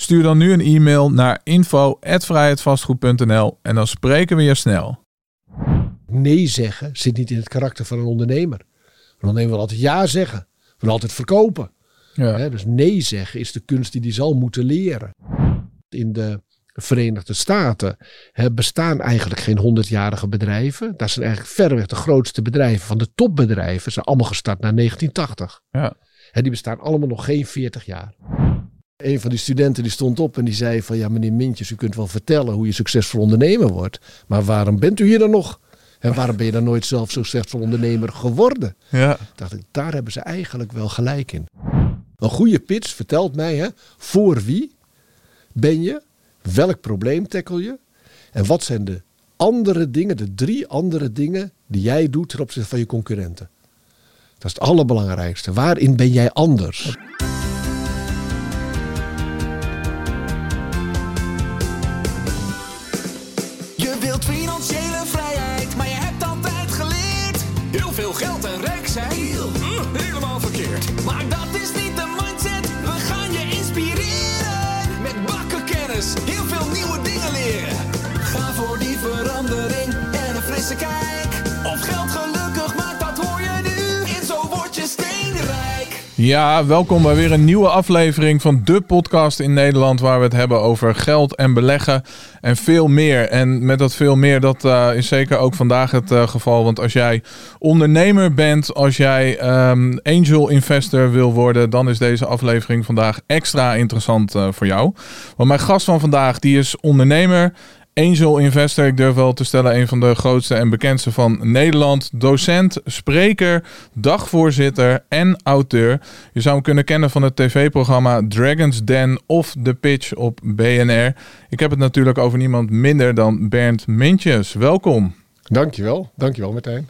Stuur dan nu een e-mail naar info@vrijheidvastgoed.nl en dan spreken we je snel. Nee zeggen zit niet in het karakter van een ondernemer. Een ondernemer wil altijd ja zeggen, wil altijd verkopen. Ja. Dus nee zeggen is de kunst die die zal moeten leren. In de Verenigde Staten bestaan eigenlijk geen honderdjarige bedrijven. Dat zijn eigenlijk verreweg de grootste bedrijven van de topbedrijven. zijn allemaal gestart na 1980. Ja. Die bestaan allemaal nog geen 40 jaar. Een van die studenten die stond op en die zei van ja meneer Mintjes, u kunt wel vertellen hoe je succesvol ondernemer wordt. Maar waarom bent u hier dan nog? En waarom ben je dan nooit zelf succesvol ondernemer geworden? Ja. dacht ik, daar hebben ze eigenlijk wel gelijk in. Een goede pitch vertelt mij hè, voor wie ben je, welk probleem tackle je en wat zijn de andere dingen, de drie andere dingen die jij doet ten opzichte van je concurrenten. Dat is het allerbelangrijkste. Waarin ben jij anders? Ja, welkom bij weer een nieuwe aflevering van de podcast in Nederland waar we het hebben over geld en beleggen en veel meer. En met dat veel meer, dat eh, is zeker ook vandaag het eh, geval. Want als jij ondernemer bent, als jij ehm, angel investor wil worden, dan is deze aflevering vandaag extra interessant eh, voor jou. Want mijn gast van vandaag, die is ondernemer. Angel Investor, ik durf wel te stellen, een van de grootste en bekendste van Nederland. Docent, spreker, dagvoorzitter en auteur. Je zou hem kunnen kennen van het tv-programma Dragon's Den of The Pitch op BNR. Ik heb het natuurlijk over niemand minder dan Bernd Mintjes. Welkom. Dankjewel, dankjewel Martijn.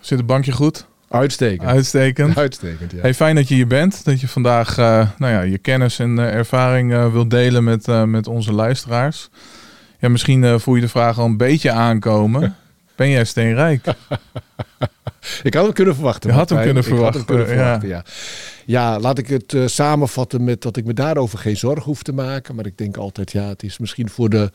Zit het bankje goed? Uitstekend. Uitstekend. Uitstekend, ja. Hey, fijn dat je hier bent. Dat je vandaag eh, nou ja, je kennis en eh, ervaring eh, wilt delen met, met onze luisteraars. Ja, misschien eh, voel je de vraag al een beetje aankomen. Ben jij steenrijk? Ik had hem kunnen verwachten. Je had hem kunnen Ik had hem kunnen verwachten, ja. Ja, laat ik het eh, samenvatten met dat ik me daarover geen zorgen hoef te maken. Maar ik denk altijd, ja, het is misschien voor de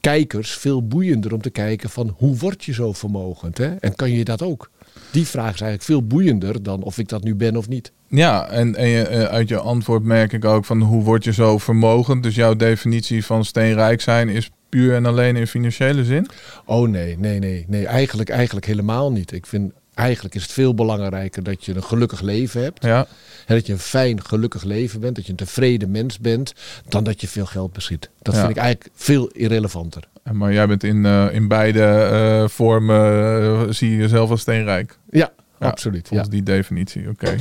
kijkers veel boeiender om te kijken van hoe word je zo vermogend? Hè? En kan je dat ook? Die vraag is eigenlijk veel boeiender dan of ik dat nu ben of niet. Ja, en, en je, eh, uit je antwoord merk ik ook van hoe word je zo vermogend? Dus jouw definitie van steenrijk zijn is puur en alleen in financiële zin? Oh nee, nee, nee, nee. Eigenlijk, eigenlijk helemaal niet. Ik vind eigenlijk is het veel belangrijker dat je een gelukkig leven hebt. Ja, En dat je een fijn, gelukkig leven bent. Dat je een tevreden mens bent. Dan dat je veel geld beschiet. Dat Ja. vind ik eigenlijk veel irrelevanter. Maar jij bent in, eh, in beide eh, vormen, eh, zie je jezelf als steenrijk? Ja, Ja, absoluut. Volgens die definitie, oké.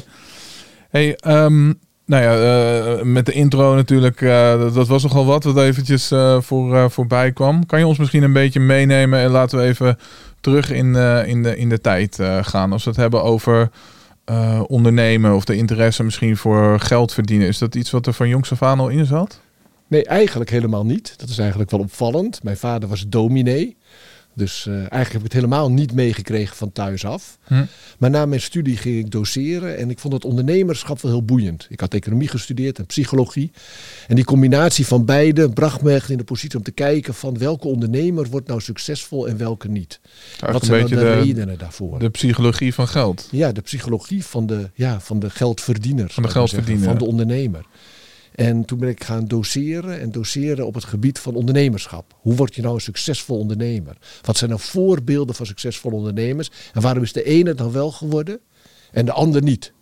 Hey, ehm, nou ja, eh, met de intro natuurlijk, eh, dat, was nogal wat wat eventjes eh, voor, voorbij kwam. Kan je ons misschien een beetje meenemen en laten we even terug in, in, de, in de tijd gaan. Als we het hebben over ondernemen of de interesse misschien voor geld verdienen. Is dat iets wat er van jongs al in zat? Nee, eigenlijk helemaal niet. Dat is eigenlijk wel opvallend. Mijn vader was dominee. Dus eh, eigenlijk heb ik het helemaal niet meegekregen van thuis af. Hm. Maar na mijn studie ging ik doseren en ik vond het ondernemerschap wel heel boeiend. Ik had economie gestudeerd en psychologie. En die combinatie van beide bracht me echt in de positie om te kijken van welke ondernemer wordt nou succesvol en welke niet. Eigenlijk Wat zijn dan beetje de, de, redenen daarvoor? de psychologie van geld. Ja, de psychologie van de, ja, van de geldverdiener. Van de zeggen, geldverdiener. Van de ondernemer. En toen ben ik gaan doseren en doseren op het gebied van ondernemerschap. Hoe word je nou een succesvol ondernemer? Wat zijn nou voorbeelden van succesvolle ondernemers? En waarom is de ene dan wel geworden en de ander niet?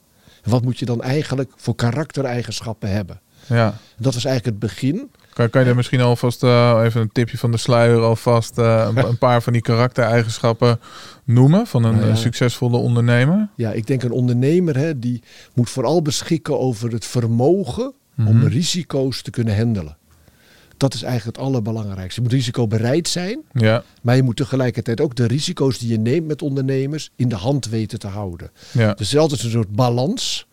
En wat moet je dan eigenlijk voor karaktereigenschappen hebben? Ja. Dat was eigenlijk het begin. Kan, kan je daar misschien alvast eh, even een tipje van de sluier alvast eh, een, een paar van die karaktereigenschappen noemen van een Nou ja. eh, succesvolle ondernemer? Ja, ik denk een ondernemer hè, die moet vooral beschikken over het vermogen om Mhm. risico's te kunnen handelen. Dat is eigenlijk het allerbelangrijkste. Je moet risicobereid zijn, Ja, maar je moet tegelijkertijd ook de risico's die je neemt met ondernemers in de hand weten te houden. ja, Dus er is altijd een soort balans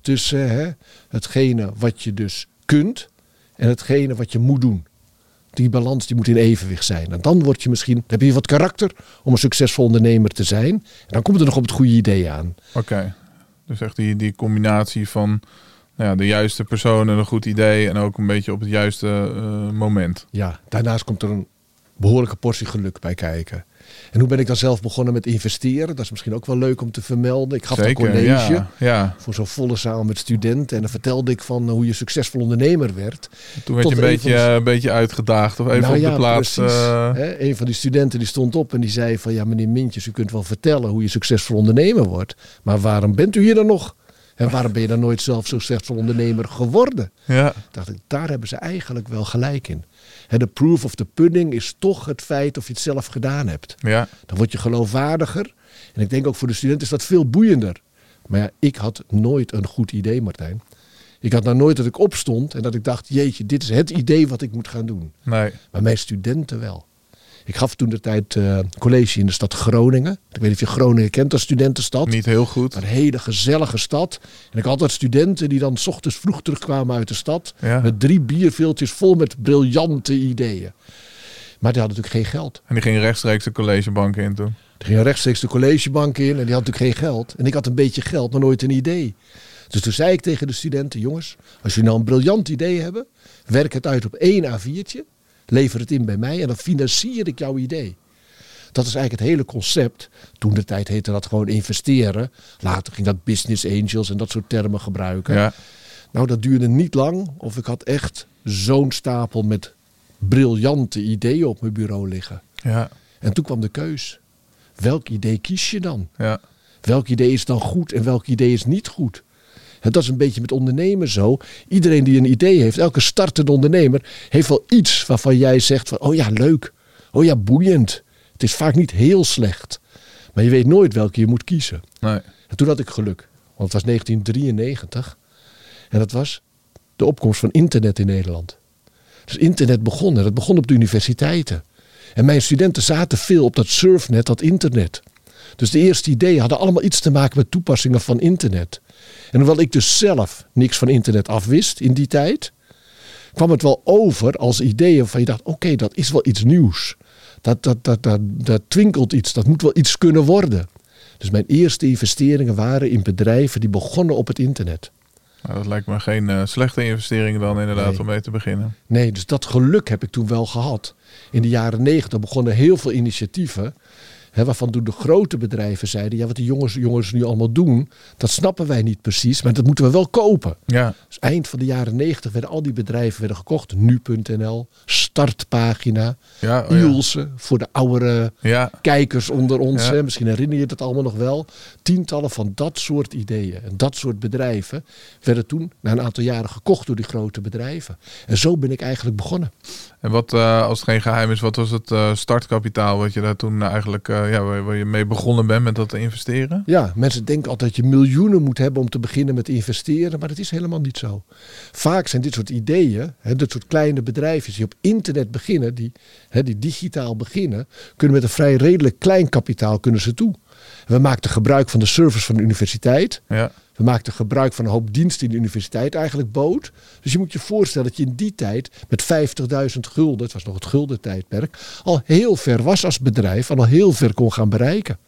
tussen hè, hetgene wat je dus kunt en hetgene wat je moet doen. Die balans die moet in evenwicht zijn. En dan word je misschien, dan heb je wat karakter om een succesvol ondernemer te zijn. En dan komt het nog op het goede idee aan. oké. Dus echt die, die combinatie van ja, de juiste persoon en een goed idee en ook een beetje op het juiste eh, moment. Ja, daarnaast komt er een behoorlijke portie geluk bij kijken. En hoe ben ik dan zelf begonnen met investeren? Dat is misschien ook wel leuk om te vermelden. Ik gaf Zeker, een college ja, ja. voor zo'n volle zaal met studenten. En dan vertelde ik van hoe je succesvol ondernemer werd. Toen werd je een beetje, de- eh, een beetje uitgedaagd of even Nou op de plaats. eh, een van die studenten die stond op en die zei van... ja, meneer Mintjes, u kunt wel vertellen hoe je succesvol ondernemer wordt. Maar waarom bent u hier dan nog? En waarom ben je dan nooit zelf succesvol ondernemer geworden? ja, dacht ik, daar hebben ze eigenlijk wel gelijk in. De proof of the pudding is toch het feit of je het zelf gedaan hebt. ja, Dan word je geloofwaardiger. En ik denk ook voor de student is dat veel boeiender. Maar ja, ik had nooit een goed idee, Martijn. Ik had nou nooit dat ik opstond en dat ik dacht, jeetje, dit is het idee wat ik moet gaan doen. nee. Maar mijn studenten wel. Ik gaf toen de tijd eh, college in de stad Groningen. Ik weet niet of je Groningen kent als studentenstad. Niet heel goed. Een hele gezellige stad. En ik had altijd studenten die dan 's ochtends vroeg terugkwamen uit de stad. Ja. Met drie bierveeltjes vol met briljante ideeën. Maar die hadden natuurlijk geen geld. En die ging rechtstreeks de collegebank in toen. Die gingen rechtstreeks de collegebank in en die had natuurlijk geen geld. En ik had een beetje geld, maar nooit een idee. Dus toen zei ik tegen de studenten, jongens, als jullie nou een briljant idee hebben, werk het uit op één A4'tje, lever het in bij mij en dan financier ik jouw idee. Dat is eigenlijk het hele concept. Toen de tijd heette dat gewoon investeren. Later ging dat business angels en dat soort termen gebruiken. Ja, Nou, dat duurde niet lang of ik had echt zo'n stapel met briljante ideeën op mijn bureau liggen. ja, En toen kwam de keus. Welk idee kies je dan? ja. Welk idee is dan goed en welk idee is niet goed? En dat is een beetje met ondernemen zo. Iedereen die een idee heeft, elke startende ondernemer, heeft wel iets waarvan jij zegt van, oh ja, leuk. Oh ja, boeiend. Het is vaak niet heel slecht. Maar je weet nooit welke je moet kiezen. Nee. En toen had ik geluk. Want het was 1993. En dat was de opkomst van internet in Nederland. Dus internet begon. En dat begon op de universiteiten. En mijn studenten zaten veel op dat surfnet, dat internet. Dus de eerste ideeën hadden allemaal iets te maken met toepassingen van internet. En hoewel ik dus zelf niks van internet afwist in die tijd, kwam het wel over als ideeën waarvan je dacht: oké, dat is wel iets nieuws. Dat, dat, dat, dat, dat twinkelt iets, dat moet wel iets kunnen worden. Dus mijn eerste investeringen waren in bedrijven die begonnen op het internet. Nou, dat lijkt me geen eh, slechte investering dan inderdaad Nee. om mee te beginnen. Nee, dus dat geluk heb ik toen wel gehad. In de jaren negentig begonnen heel veel initiatieven. Waarvan toen de grote bedrijven zeiden: ja, wat die jongens, jongens nu allemaal doen, dat snappen wij niet precies, maar dat moeten we wel kopen. Ja, Dus eind van de jaren negentig werden al die bedrijven werden gekocht. Nu.nl, Startpagina, ja, oh ja. Ilse voor de oudere Ja, kijkers onder ons. Hè, misschien herinner je het allemaal nog wel. Tientallen van dat soort ideeën en dat soort bedrijven werden toen na een aantal jaren gekocht door die grote bedrijven. En zo ben ik eigenlijk begonnen. En wat, eh, als het geen geheim is, wat was het eh, startkapitaal wat je daar toen eigenlijk, eh, ja, waar, waar je mee begonnen bent met dat te investeren? Ja, mensen denken altijd dat je miljoenen moet hebben om te beginnen met investeren, maar dat is helemaal niet zo. Vaak zijn dit soort ideeën, hè, dit soort kleine bedrijven die op internet beginnen, die, hè, die digitaal beginnen, kunnen met een vrij redelijk klein kapitaal kunnen ze toe. We maakten gebruik van de service van de universiteit. Ja, We maakten gebruik van een hoop diensten die de universiteit eigenlijk bood. Dus je moet je voorstellen dat je in die tijd met 50.000 gulden, het was nog het guldentijdperk, al heel ver was als bedrijf en al heel ver kon gaan bereiken.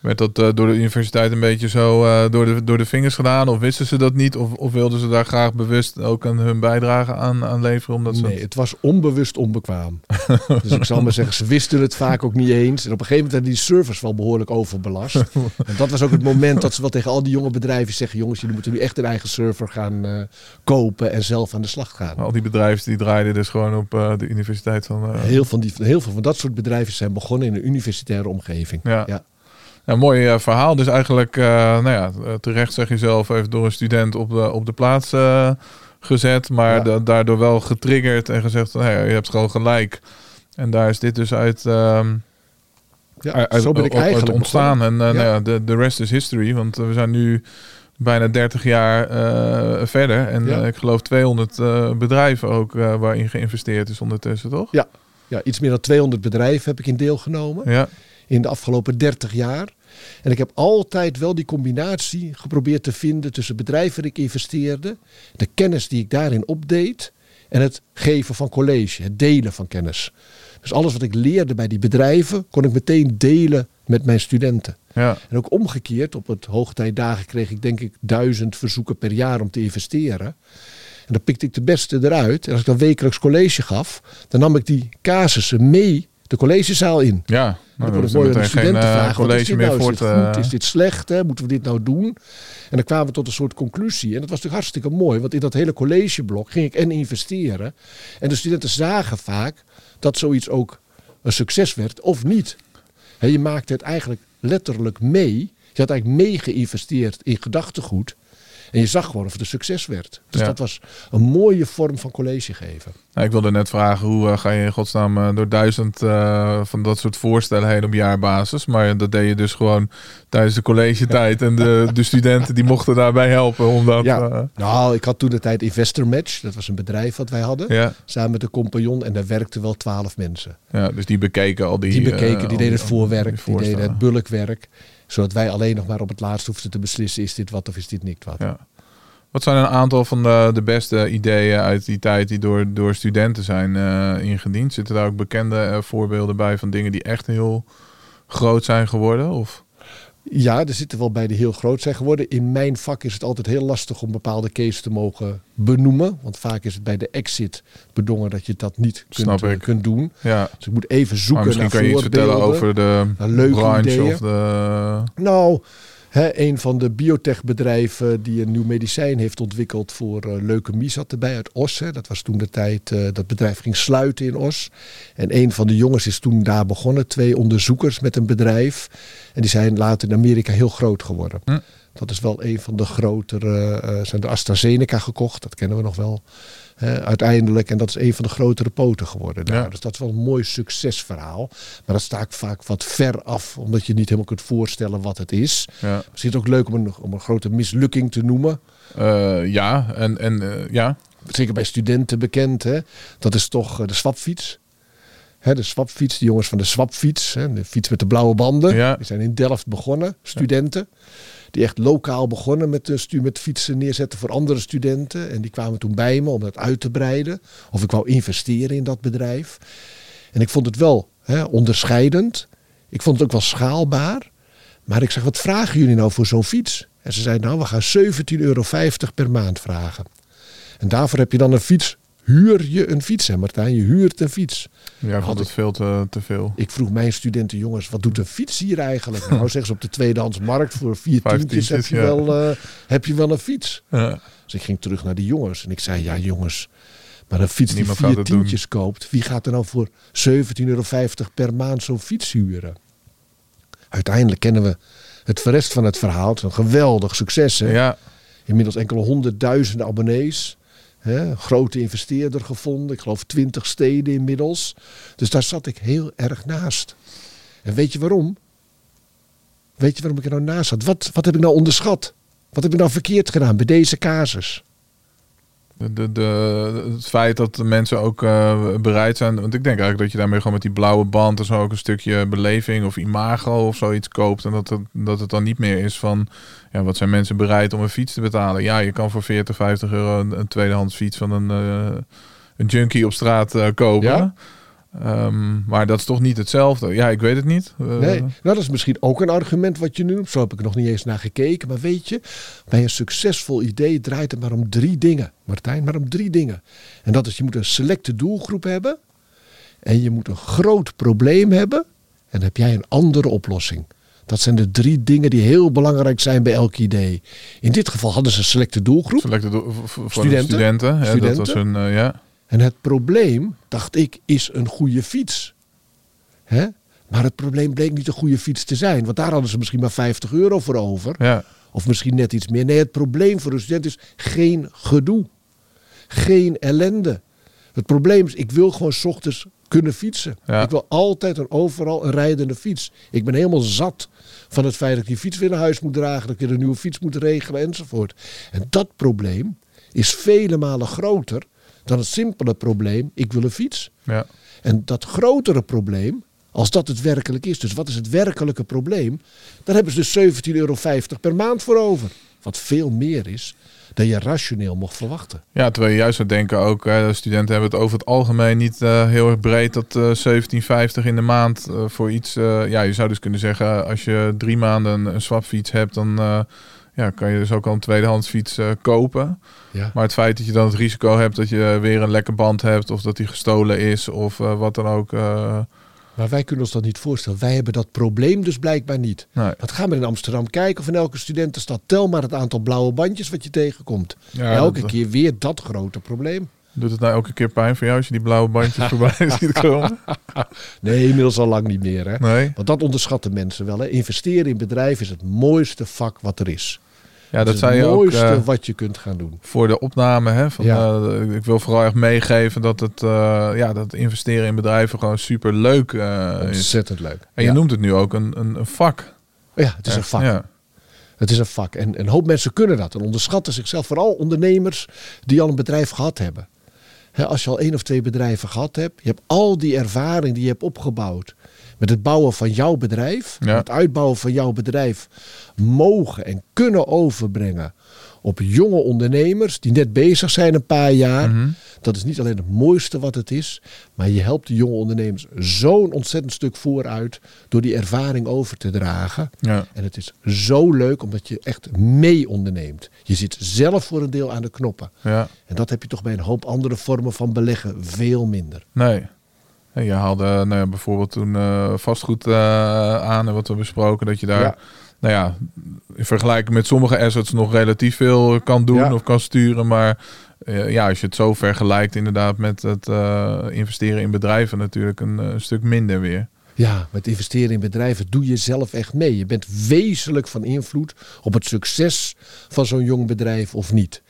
Werd dat eh, door de universiteit een beetje zo eh, door, de, door de vingers gedaan? Of wisten ze dat niet? Of, of wilden ze daar graag bewust ook aan hun bijdrage aan, aan leveren? Omdat ze Nee, het was onbewust onbekwaam. dus ik zal maar zeggen, ze wisten het vaak ook niet eens. En op een gegeven moment werden die servers wel behoorlijk overbelast. en dat was ook het moment dat ze wel tegen al die jonge bedrijven zeggen... jongens, jullie moeten nu echt een eigen server gaan eh, kopen en zelf aan de slag gaan. Al die bedrijven die draaiden dus gewoon op de universiteit van... Heel, van die, heel veel van dat soort bedrijven zijn begonnen in een universitaire omgeving. Ja. ja. Ja, mooi eh, verhaal. Dus eigenlijk, eh, nou ja, eh, terecht zeg je zelf, even door een student op de, op de plaats gezet. Maar Ja. da- daardoor wel getriggerd en gezegd, van, hey, je hebt gewoon gelijk. En daar is dit dus uit, ehm, Ja, uit, zo ben ik uit ontstaan. En Ja. Nou ja, de, de rest is history. Want we zijn nu bijna 30 jaar verder. En Ja. ik geloof 200 eh, bedrijven ook waarin geïnvesteerd is ondertussen, toch? Ja. Ja, iets meer dan 200 bedrijven heb ik in deelgenomen. Ja, in de afgelopen 30 jaar. En ik heb altijd wel die combinatie geprobeerd te vinden tussen bedrijven waar ik investeerde, de kennis die ik daarin opdeed en het geven van college, het delen van kennis. Dus alles wat ik leerde bij die bedrijven kon ik meteen delen met mijn studenten. ja. En ook omgekeerd, op het hoogtijdagen kreeg ik denk ik duizend verzoeken per jaar om te investeren. En dan pikte ik de beste eruit. En als ik dan wekelijks college gaf, dan nam ik die casussen mee de collegezaal in. ja. Dan Nou, wordt dan het is mooi aan de studenten eh, vragen. Is college dit meer nou? voor Is dit te... goed? Is dit slecht? Hè? Moeten we dit nou doen? En dan kwamen we tot een soort conclusie. En dat was natuurlijk hartstikke mooi. Want in dat hele collegeblok ging ik en investeren. En de studenten zagen vaak dat zoiets ook een succes werd of niet. Je maakte het eigenlijk letterlijk mee. Je had eigenlijk mee geïnvesteerd in gedachtegoed. En je zag gewoon of het een succes werd. Dus Ja. dat was een mooie vorm van college geven. Nou, ik wilde net vragen, hoe eh, ga je in godsnaam eh, door duizend eh, van dat soort voorstellen heen op jaarbasis? Maar dat deed je dus gewoon tijdens de collegetijd. En de, de studenten die mochten daarbij helpen. Omdat, Ja. Nou, ik had toen de tijd Investor Match. Dat was een bedrijf wat wij hadden. ja, Samen met een compagnon. En daar werkten wel twaalf mensen. ja, dus die bekeken al die... Die bekeken, die deden het voorwerk, die deden het bulkwerk. Zodat wij alleen nog maar op het laatst hoefden te beslissen, is dit wat of is dit niet wat. Ja. Wat zijn een aantal van de, de beste ideeën uit die tijd die door, door studenten zijn eh, ingediend? Zitten daar ook bekende eh, voorbeelden bij van dingen die echt heel groot zijn geworden? Of? Ja, er zitten wel bij die heel groot zijn geworden. In mijn vak is het altijd heel lastig om bepaalde cases te mogen benoemen. Want vaak is het bij de exit bedongen dat je dat niet kunt, eh, kunt doen. Ja, Dus ik moet even maar zoeken misschien naar kan je iets vertellen over de naar branche of de... Nou, een van de biotechbedrijven die een nieuw medicijn heeft ontwikkeld voor eh, leukemie zat erbij uit Os. Dat was toen de tijd, eh, dat bedrijf ging sluiten in Os. En een van de jongens is toen daar begonnen. Twee onderzoekers met een bedrijf. En die zijn later in Amerika heel groot geworden. Hm. Dat is wel een van de grotere, eh zijn de AstraZeneca gekocht. Dat kennen we nog wel. Uiteindelijk. En dat is een van de grotere poten geworden. daar. Ja. Dus dat is wel een mooi succesverhaal. Maar dat sta ik vaak wat ver af. Omdat je niet helemaal kunt voorstellen wat het is. Ja, Misschien ook leuk om een, om een grote mislukking te noemen. Eh, ja en, en eh, ja. Zeker bij studenten bekend. Hè? Dat is toch eh, de swapfiets. Hè, de swapfiets, de jongens van de swapfiets. Hè, de fiets met de blauwe banden. Ja. Die zijn in Delft begonnen, studenten. Die echt lokaal begonnen met, de stu met fietsen neerzetten voor andere studenten. En die kwamen toen bij me om dat uit te breiden. Of ik wou investeren in dat bedrijf. En ik vond het wel hè, onderscheidend. Ik vond het ook wel schaalbaar. Maar ik zeg, wat vragen jullie nou voor zo'n fiets? En ze zeiden, nou, we gaan 17,50 euro per maand vragen. En daarvoor heb je dan een fiets. Huur je een fiets, hè Martijn? Je huurt een fiets. Ja, vond het veel te, te veel. Ik vroeg mijn studenten, jongens, wat doet een fiets hier eigenlijk? Nou, zeggen ze op de tweedehands markt voor vier tientjes heb je, tientjes, ja. wel, eh, heb je wel een fiets. Ja. Dus ik ging terug naar de jongens en ik zei, ja jongens, maar een fiets die vier het doen. tientjes koopt, wie gaat er nou voor 17,50 euro per maand zo'n fiets huren? Uiteindelijk kennen we het rest van het verhaal. Het is een geweldig succes. Hè? ja, Inmiddels enkele honderdduizenden abonnees. Grote investeerder gevonden. Ik geloof twintig steden inmiddels. Dus daar zat ik heel erg naast. En weet je waarom? Weet je waarom ik er nou naast zat? Wat, wat heb ik nou onderschat? Wat heb ik nou verkeerd gedaan bij deze casus? De, de, het feit dat de mensen ook eh, bereid zijn. Want ik denk eigenlijk dat je daarmee gewoon met die blauwe band en zo ook een stukje beleving of imago of zoiets koopt. En dat het, dat het dan niet meer is van ja, wat zijn mensen bereid om een fiets te betalen. Ja, je kan voor 40, 50 euro een, een tweedehands fiets van een, eh, een junkie op straat eh, kopen. Ja? Ehm, maar dat is toch niet hetzelfde. Ja, ik weet het niet. Eh, Nee, nou dat is misschien ook een argument wat je nu noemt. Zo heb ik er nog niet eens naar gekeken. Maar weet je, bij een succesvol idee draait het maar om drie dingen. Martijn, maar om drie dingen. En dat is, je moet een selecte doelgroep hebben. En je moet een groot probleem hebben. En heb jij een andere oplossing. Dat zijn de drie dingen die heel belangrijk zijn bij elk idee. In dit geval hadden ze een selecte doelgroep. Selecte voor- Studenten. studenten. hè, dat was een, eh, ja. En het probleem, dacht ik, is een goede fiets. Hè? Maar het probleem bleek niet een goede fiets te zijn. Want daar hadden ze misschien maar 50 euro voor over. Ja. Of misschien net iets meer. Nee, het probleem voor een student is geen gedoe. Geen ellende. Het probleem is, ik wil gewoon 's ochtends kunnen fietsen. Ja. Ik wil altijd en overal een rijdende fiets. Ik ben helemaal zat van het feit dat ik die fiets weer naar huis moet dragen, dat ik weer een nieuwe fiets moet regelen enzovoort. En dat probleem is vele malen groter dan het simpele probleem, ik wil een fiets. Ja. En dat grotere probleem, als dat het werkelijk is, dus wat is het werkelijke probleem, daar hebben ze dus 17,50 euro per maand voor over. Wat veel meer is dan je rationeel mocht verwachten. Ja, terwijl je juist zou denken ook, eh, de studenten hebben het over het algemeen niet eh, heel erg breed dat eh 17,50 in de maand eh, voor iets. eh, ja, je zou dus kunnen zeggen, als je drie maanden een, een swapfiets hebt, dan eh, ja, kan je dus ook al een tweedehands fiets eh, kopen. Ja. Maar het feit dat je dan het risico hebt dat je weer een lekke band hebt of dat die gestolen is of eh, wat dan ook. eh, Maar wij kunnen ons dat niet voorstellen. Wij hebben dat probleem dus blijkbaar niet. nee. Dat gaan we in Amsterdam kijken of in elke studentenstad. Tel maar het aantal blauwe bandjes wat je tegenkomt. Ja, elke dat- keer weer dat grote probleem. Doet het nou elke keer pijn voor jou als je die blauwe bandjes voorbij ziet komen? Nee, inmiddels al lang niet meer. Hè? Nee? Want dat onderschatten mensen wel. Hè? Investeren in bedrijven is het mooiste vak wat er is. Ja, dat is zei je het ook mooiste eh, wat je kunt gaan doen. voor de opname. Hè, van, Ja. eh, ik wil vooral echt meegeven dat het eh, ja, dat investeren in bedrijven gewoon super leuk is. Ontzettend leuk. En je noemt het nu ook een, een, een vak. ja, het is een vak. Ja. Het is een vak. En een hoop mensen kunnen dat en onderschatten zichzelf. Vooral ondernemers die al een bedrijf gehad hebben. Hè, als je al één of twee bedrijven gehad hebt, je hebt al die ervaring die je hebt opgebouwd. Met het bouwen van jouw bedrijf, Ja. het uitbouwen van jouw bedrijf, mogen en kunnen overbrengen op jonge ondernemers die net bezig zijn een paar jaar. Mhm. Dat is niet alleen het mooiste wat het is, maar je helpt de jonge ondernemers zo'n ontzettend stuk vooruit door die ervaring over te dragen. Ja. En het is zo leuk omdat je echt mee onderneemt. Je zit zelf voor een deel aan de knoppen. ja. En dat heb je toch bij een hoop andere vormen van beleggen veel minder. Nee. En je haalde nou ja, bijvoorbeeld toen eh, vastgoed eh, aan en wat we besproken, dat je daar, Ja. nou ja, in vergelijking met sommige assets nog relatief veel kan doen Ja. of kan sturen. Maar eh, ja, als je het zo vergelijkt inderdaad met het investeren in bedrijven natuurlijk een, stuk minder weer. Ja, met investeren in bedrijven doe je zelf echt mee. Je bent wezenlijk van invloed op het succes van zo'n jong bedrijf of niet.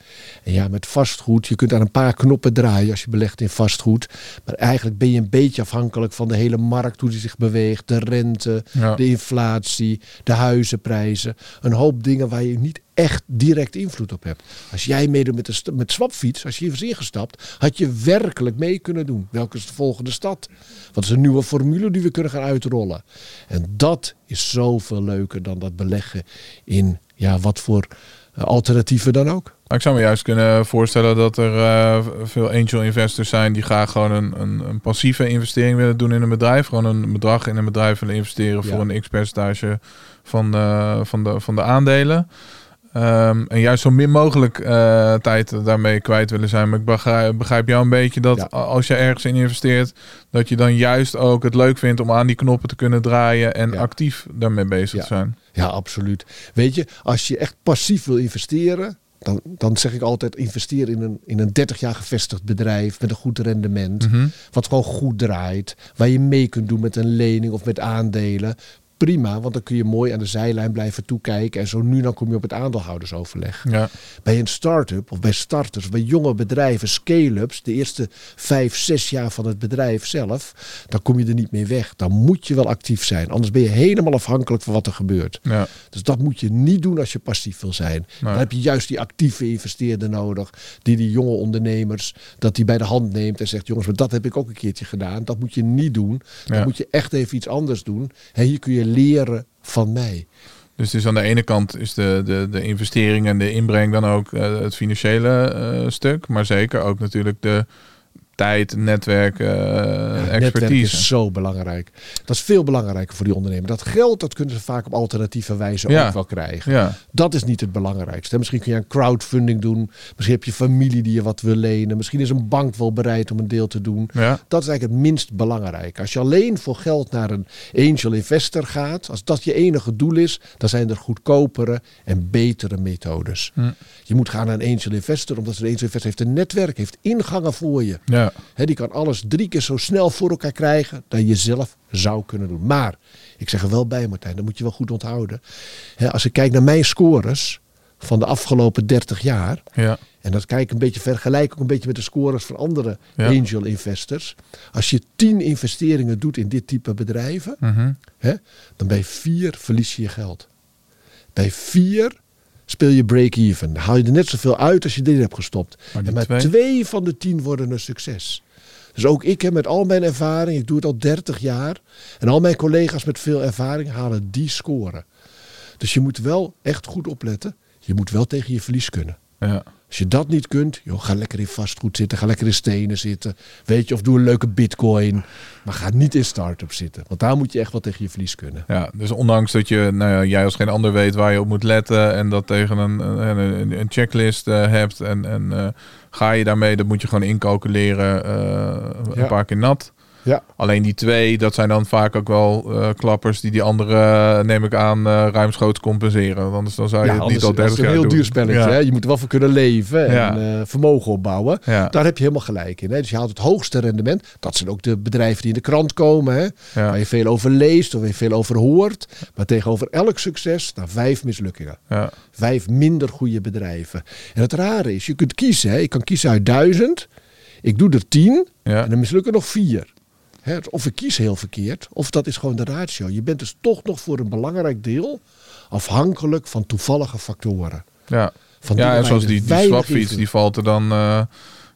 En ja, met vastgoed, je kunt aan een paar knoppen draaien als je belegt in vastgoed. Maar eigenlijk ben je een beetje afhankelijk van de hele markt, hoe die zich beweegt. De rente, Ja. de inflatie, de huizenprijzen. Een hoop dingen waar je niet echt direct invloed op hebt. Als jij meedoet met, de met Swapfiets, als je hier was ingestapt, had je werkelijk mee kunnen doen. Welke is de volgende stad? Wat is een nieuwe formule die we kunnen gaan uitrollen? En dat is zoveel leuker dan dat beleggen in ja, wat voor eh, alternatieven dan ook. Maar ik zou me juist kunnen voorstellen dat er eh, veel angel investors zijn die graag gewoon een, een, een passieve investering willen doen in een bedrijf. Gewoon een bedrag in een bedrijf willen investeren Ja. voor een x-percentage van de, van, de, van de aandelen. Ehm, en juist zo min mogelijk eh, tijd daarmee kwijt willen zijn. Maar ik begrijp, begrijp jou een beetje dat Ja. als je ergens in investeert, dat je dan juist ook het leuk vindt om aan die knoppen te kunnen draaien en Ja. actief daarmee bezig Ja. te zijn. Ja, absoluut. Weet je, als je echt passief wil investeren, dan, dan zeg ik altijd investeer in een, in een 30 jaar gevestigd bedrijf met een goed rendement. Mhm. Wat gewoon goed draait. Waar je mee kunt doen met een lening of met aandelen. Prima, want dan kun je mooi aan de zijlijn blijven toekijken. En zo nu dan kom je op het aandeelhoudersoverleg. Ja. Bij een start-up of bij starters, bij jonge bedrijven, scale-ups, de eerste vijf, zes jaar van het bedrijf zelf, dan kom je er niet mee weg. Dan moet je wel actief zijn. Anders ben je helemaal afhankelijk van wat er gebeurt. Ja. Dus dat moet je niet doen als je passief wil zijn. Dan heb je juist die actieve investeerder nodig. Die die jonge ondernemers, dat die bij de hand neemt en zegt... jongens, maar dat heb ik ook een keertje gedaan. Dat moet je niet doen. Dan Ja. moet je echt even iets anders doen. En hier kun je leren van mij. Dus, dus aan de ene kant is de, de, de investering en de inbreng dan ook eh, het financiële eh, stuk. Maar zeker ook natuurlijk de tijd, netwerk, eh, Netwerk expertise. is zo belangrijk. Dat is veel belangrijker voor die ondernemer. Dat geld, dat kunnen ze vaak op alternatieve wijze Ja. ook wel krijgen. Ja, Dat is niet het belangrijkste. Misschien kun je een crowdfunding doen. Misschien heb je familie die je wat wil lenen. Misschien is een bank wel bereid om een deel te doen. ja, Dat is eigenlijk het minst belangrijk. Als je alleen voor geld naar een angel investor gaat, als dat je enige doel is, dan zijn er goedkopere en betere methodes. Hm. Je moet gaan naar een angel investor, omdat een angel investor heeft een netwerk, heeft ingangen voor je. ja, Die kan alles drie keer zo snel voor elkaar krijgen dan je zelf zou kunnen doen. Maar, ik zeg er wel bij Martijn, dat moet je wel goed onthouden. Als ik kijk naar mijn scores, van de afgelopen 30 jaar. Ja. En dat kijk ik een beetje vergelijk ook een beetje met de scores van andere Ja. angel investors. Als je 10 investeringen doet in dit type bedrijven, Mhm. hè, dan bij vier verlies je je geld. Bij vier speel je break-even. Haal je er net zoveel uit als je erin hebt gestopt. Maar en maar twee? twee? van de tien worden een succes. Dus ook ik heb met al mijn ervaring, ik doe het al 30 jaar. En al mijn collega's met veel ervaring halen die scoren. Dus je moet wel echt goed opletten. Je moet wel tegen je verlies kunnen. Ja. Als je dat niet kunt, joh, ga lekker in vastgoed zitten, ga lekker in stenen zitten. Weet je, of doe een leuke bitcoin. Maar ga niet in start-up zitten. Want daar moet je echt wel tegen je verlies kunnen. Ja, dus ondanks dat je, nou ja, jij als geen ander weet waar je op moet letten en dat tegen een, een, een- checklist eh, hebt en, en eh, ga je daarmee, dat moet je gewoon incalculeren eh, een paar keer nat. Ja, Alleen die twee, dat zijn dan vaak ook wel eh, klappers die die andere, eh, neem ik aan, eh ruimschoots compenseren. Want Anders dan zou je ja het anders, niet al dat 30 is een jaar heel doen. duur spelletje. Ja. Hè? Je moet er wel voor kunnen leven en vermogen opbouwen. Daar heb je helemaal gelijk in. Hè? Dus je haalt het hoogste rendement. Dat zijn ook de bedrijven die in de krant komen. Hè? Waar je veel over leest of waar je veel over hoort. Maar tegenover elk succes staan vijf mislukkingen. Ja. Vijf minder goede bedrijven. En het rare is, je kunt kiezen. Hè? Ik kan kiezen uit duizend. Ik doe er tien. En dan mislukken nog vier. Hè, Of ik kies heel verkeerd, of dat is gewoon de ratio. Je bent dus toch nog voor een belangrijk deel afhankelijk van toevallige factoren. Ja, Van ja en zoals die, die swapfiets, die valt er dan, eh,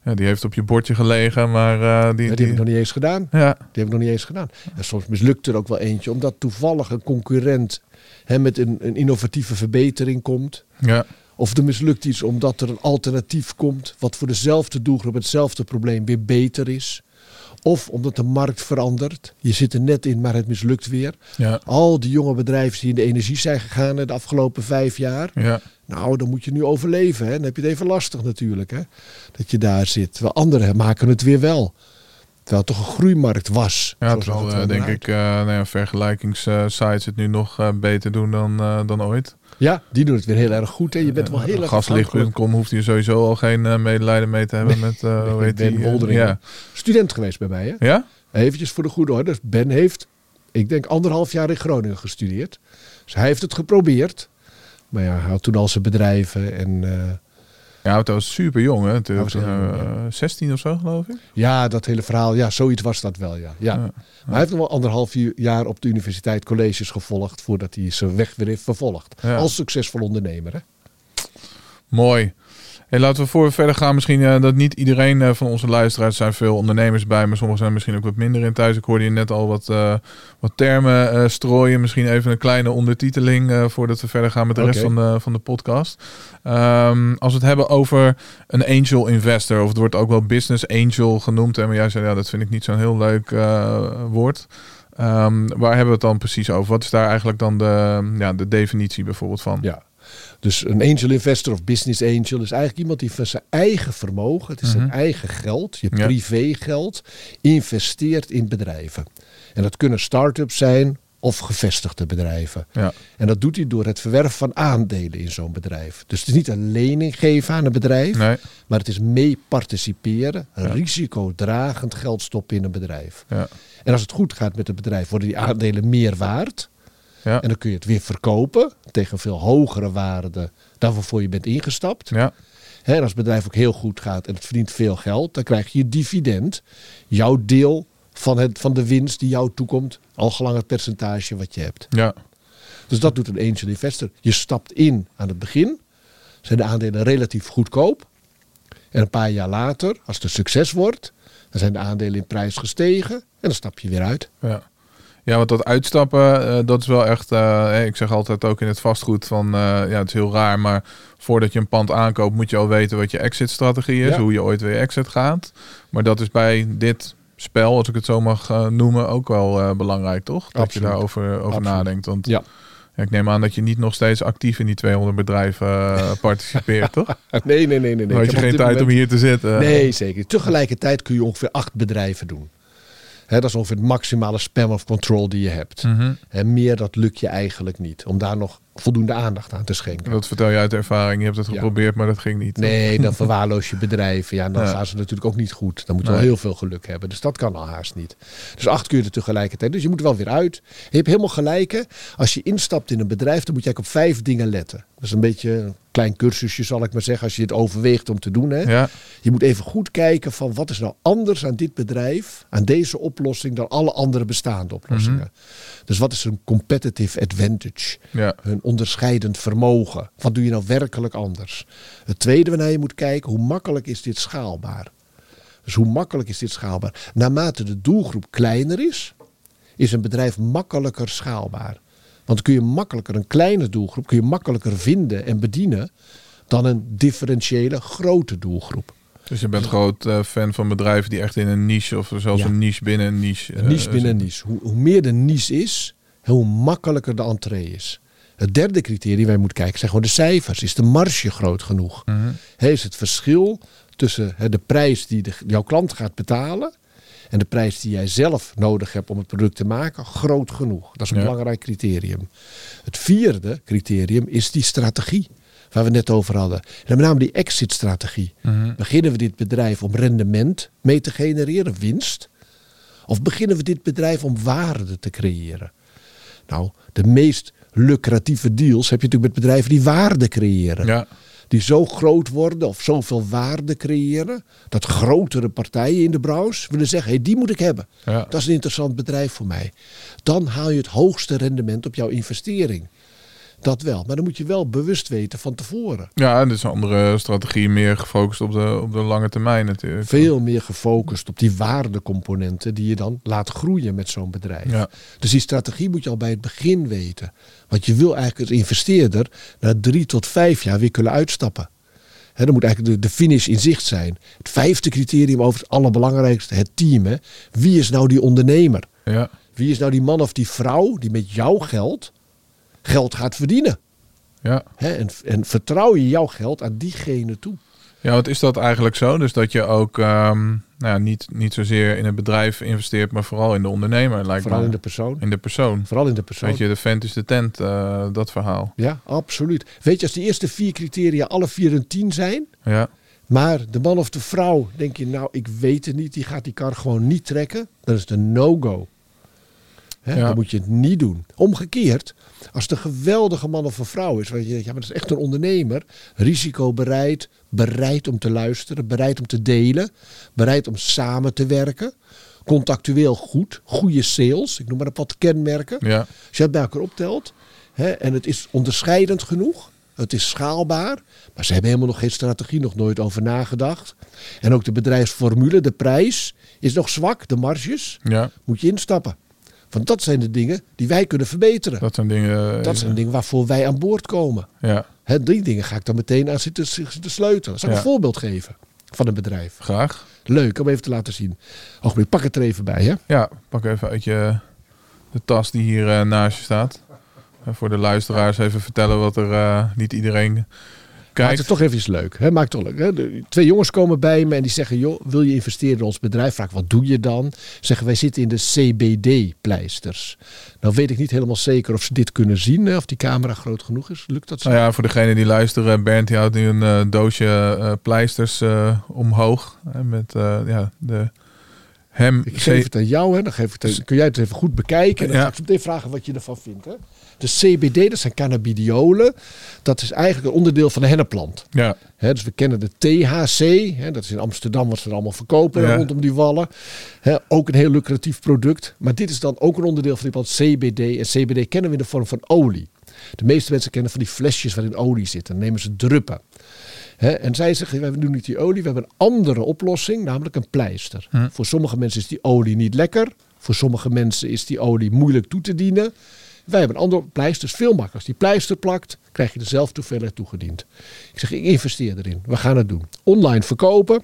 ja, die heeft op je bordje gelegen, maar eh, die... Ja, die heb ik nog niet eens gedaan. ja, Die heb ik nog niet eens gedaan. En soms mislukt er ook wel eentje, omdat toevallig een concurrent hè, met een, een innovatieve verbetering komt. ja, Of er mislukt iets omdat er een alternatief komt, wat voor dezelfde doelgroep hetzelfde probleem weer beter is. Of omdat de markt verandert. Je zit er net in, maar het mislukt weer. ja, Al die jonge bedrijven die in de energie zijn gegaan de afgelopen vijf jaar. ja. Nou, dan moet je nu overleven. Hè? Dan heb je het even lastig natuurlijk. Hè? Dat je daar zit. Terwijl anderen maken het weer wel. Terwijl het toch een groeimarkt was. Ja, het eh, wel denk ik uh, nou ja, vergelijkingssites het nu nog eh, beter doen dan, eh, dan ooit. Ja, die doen het weer heel erg goed. Hè? Je bent wel heel erg. Gaslicht.com hoeft hier sowieso al geen eh, medelijden mee te hebben met, eh hoe heet Ben eh, Woldering. ja. Student geweest bij mij. Hè? ja? Eventjes voor de goede orde. Dus Ben heeft, ik denk, anderhalf jaar in Groningen gestudeerd. Dus hij heeft het geprobeerd. Maar ja, hij had toen al zijn bedrijven. En Ja, het was super jong, hè? Toen Hij was was heel jong, eh, 16 of zo, geloof ik. ja, dat hele verhaal. Ja, zoiets was dat wel, ja. ja. Maar hij heeft nog wel anderhalf jaar op de universiteit colleges gevolgd. Voordat hij zijn weg weer heeft vervolgd. Als succesvol ondernemer. Hè? Mooi. Hey, laten we voor we verder gaan. Misschien eh, dat niet iedereen eh, van onze luisteraars zijn veel ondernemers bij, maar sommigen zijn misschien ook wat minder in thuis. Ik hoorde je net al wat, eh, wat termen strooien. Misschien even een kleine ondertiteling voordat we verder gaan met de rest van de, van de podcast. Ehm, als we het hebben over een angel investor, of het wordt ook wel business angel genoemd. hè, Maar jij zei ja, dat vind ik niet zo'n heel leuk woord. Ehm, waar hebben we het dan precies over? Wat is daar eigenlijk dan de, ja, de definitie bijvoorbeeld van? Ja. Dus een angel investor of business angel is eigenlijk iemand die van zijn eigen vermogen, het is zijn Mhm. eigen geld, je Ja. privégeld, investeert in bedrijven. En dat kunnen start-ups zijn of gevestigde bedrijven. Ja. En dat doet hij door het verwerven van aandelen in zo'n bedrijf. Dus het is niet een lening geven aan een bedrijf, Nee? maar het is mee participeren, risicodragend geld stoppen in een bedrijf. Ja. En als het goed gaat met het bedrijf, worden die aandelen meer waard. Ja. En dan kun je het weer verkopen tegen een veel hogere waarde dan waarvoor je bent ingestapt. Ja. Hè, en als het bedrijf ook heel goed gaat en het verdient veel geld, dan krijg je dividend. Jouw deel van, het, van de winst die jou toekomt, al gelang het percentage wat je hebt. Ja. Dus dat doet een angel investor. Je stapt in aan het begin, zijn de aandelen relatief goedkoop. En een paar jaar later, als het een succes wordt, dan zijn de aandelen in prijs gestegen en dan stap je weer uit. Ja. Ja, want dat uitstappen, eh, dat is wel echt. eh, ik zeg altijd ook in het vastgoed van, eh, ja, het is heel raar, maar voordat je een pand aankoopt, moet je al weten wat je exit-strategie is, Ja. hoe je ooit weer exit gaat. Maar dat is bij dit spel, als ik het zo mag noemen, ook wel belangrijk, toch? Dat Absoluut. je daarover over Absoluut. nadenkt. Want Ja. ja, ik neem aan dat je niet nog steeds actief in die 200 bedrijven participeert, toch? Nee, nee, nee, nee. nee. Dan had je geen tijd om hier te zitten. Nee, zeker. Tegelijkertijd kun je ongeveer acht bedrijven doen. Dat is ongeveer het maximale spam of control die je hebt. Mhm. En meer dat lukt je eigenlijk niet. Om daar nog voldoende aandacht aan te schenken. Dat vertel je uit ervaring. Je hebt het Ja. geprobeerd, maar dat ging niet. Nee, dan verwaarloos je bedrijven. Ja, dan Ja. gaan ze natuurlijk ook niet goed. Dan moet je wel heel veel geluk hebben. Dus dat kan al haast niet. Dus acht keer tegelijkertijd. Dus je moet er wel weer uit. Je hebt helemaal gelijk. Als je instapt in een bedrijf, dan moet je eigenlijk op vijf dingen letten. Dat is een beetje een klein cursusje, zal ik maar zeggen, als je het overweegt om te doen. Hè. Ja, Je moet even goed kijken van wat is nou anders aan dit bedrijf, aan deze oplossing, dan alle andere bestaande oplossingen. Dus wat is een competitive advantage? ja. Hun onderscheidend vermogen. Wat doe je nou werkelijk anders? Het tweede waarnaar je moet kijken, hoe makkelijk is dit schaalbaar? Dus hoe makkelijk is dit schaalbaar? Naarmate de doelgroep kleiner is, is een bedrijf makkelijker schaalbaar. Want kun je makkelijker een kleine doelgroep kun je makkelijker vinden en bedienen dan een differentiële grote doelgroep. Dus je bent groot eh, fan van bedrijven die echt in een niche of zelfs Ja. een niche binnen een niche. Een niche eh, binnen een niche. Hoe, hoe meer de niche is, hoe makkelijker de entree is. Het derde criterium waar je moet kijken zijn gewoon de cijfers. Is de marge groot genoeg? Hè, is het verschil tussen de prijs die de, jouw klant gaat betalen en de prijs die jij zelf nodig hebt om het product te maken groot genoeg? Dat is een Ja. belangrijk criterium. Het vierde criterium is die strategie waar we net over hadden. En met name die exit-strategie. Mhm. Beginnen we dit bedrijf om rendement mee te genereren, winst? Of beginnen we dit bedrijf om waarde te creëren? Nou, de meest lucratieve deals heb je natuurlijk met bedrijven die waarde creëren. Ja, Die zo groot worden of zoveel waarde creëren. Dat grotere partijen in de branche willen zeggen, hey, die moet ik hebben. ja. Dat is een interessant bedrijf voor mij. Dan haal je het hoogste rendement op jouw investering. Dat wel. Maar dan moet je wel bewust weten van tevoren. ja, dit is een andere strategie, meer gefocust op de, op de lange termijn natuurlijk. Veel meer gefocust op die waardecomponenten die je dan laat groeien met zo'n bedrijf. Ja. Dus die strategie moet je al bij het begin weten. Want je wil eigenlijk als investeerder na drie tot vijf jaar weer kunnen uitstappen. Dan moet eigenlijk de, de finish in zicht zijn. Het vijfde criterium over het allerbelangrijkste, het team. Hè. Wie is nou die ondernemer? Ja, Wie is nou die man of die vrouw die met jouw geld geld gaat verdienen? ja. Hè, en, en vertrouw je jouw geld aan diegene toe? Ja, wat is dat eigenlijk zo? Dus dat je ook ehm, nou ja, niet, niet zozeer in het bedrijf investeert, maar vooral in de ondernemer, lijkt Vooral me. in de persoon. in de persoon. Vooral in de persoon. Weet je, de vent is de tent, eh, dat verhaal. Ja, absoluut. Weet je, als die eerste vier criteria alle vier een tien zijn, Ja, maar de man of de vrouw, denk je, nou, ik weet het niet, die gaat die kar gewoon niet trekken, dan is het een no-go. Hè, Ja. Dan moet je het niet doen. Omgekeerd, als het een geweldige man of een vrouw is, waar je denkt, ja, maar dat is echt een ondernemer, risicobereid, bereid om te luisteren, bereid om te delen, bereid om samen te werken, contactueel goed, goede sales, ik noem maar een wat kenmerken. ja, Als je het bij elkaar optelt hè, en het is onderscheidend genoeg, het is schaalbaar, maar ze hebben helemaal nog geen strategie, nog nooit over nagedacht. En ook de bedrijfsformule, de prijs, is nog zwak, de marges, ja. moet je instappen. Want dat zijn de dingen die wij kunnen verbeteren. Dat zijn dingen. Dat zijn dingen waarvoor wij aan boord komen. Ja, Hè, die dingen ga ik dan meteen aan zitten, zitten sleutelen. Zal ik Ja. een voorbeeld geven van een bedrijf? graag. Leuk om even te laten zien. Ogenblik, pak het er even bij. Hè? Ja, pak even uit je de tas die hier eh, naast je staat. Eh, voor de luisteraars even vertellen wat er eh, niet iedereen Maakt kijkt. het toch even iets leuk. Hè? Maakt het toch leuk. Hè? Twee jongens komen bij me en die zeggen: joh, wil je investeren in ons bedrijf? Vraag wat doe je dan? Zeggen wij zitten in de CBD-pleisters. Nou weet ik niet helemaal zeker of ze dit kunnen zien, hè? of die camera groot genoeg is. Lukt dat zo? Nou ja, voor degene die luisteren, Bernd die houdt nu een eh, doosje eh, pleisters eh, omhoog. hè, met ja, de hem. Ik geef het aan jou, hè? Dan, geef ik het, dan kun jij het even goed bekijken. En dan Ja. ga ik vragen wat je ervan vindt. Hè? De CBD, dat zijn cannabidiolen. Dat is eigenlijk een onderdeel van de hennepplant. Ja, dus we kennen de THC, dat is in Amsterdam wat ze er allemaal verkopen Ja. rondom die wallen. Ook een heel lucratief product. Maar dit is dan ook een onderdeel van die plant CBD. En CBD kennen we in de vorm van olie. De meeste mensen kennen van die flesjes waarin olie zit. Dan nemen ze druppen. En zij zeggen, we doen niet die olie, we hebben een andere oplossing, namelijk een pleister. Hm. Voor sommige mensen is die olie niet lekker. Voor sommige mensen is die olie moeilijk toe te dienen. Wij hebben een andere pleister, is veel makkelijker. Als die pleister plakt, krijg je dezelfde hoeveelheid toegediend. Ik zeg, ik investeer erin. We gaan het doen. Online verkopen.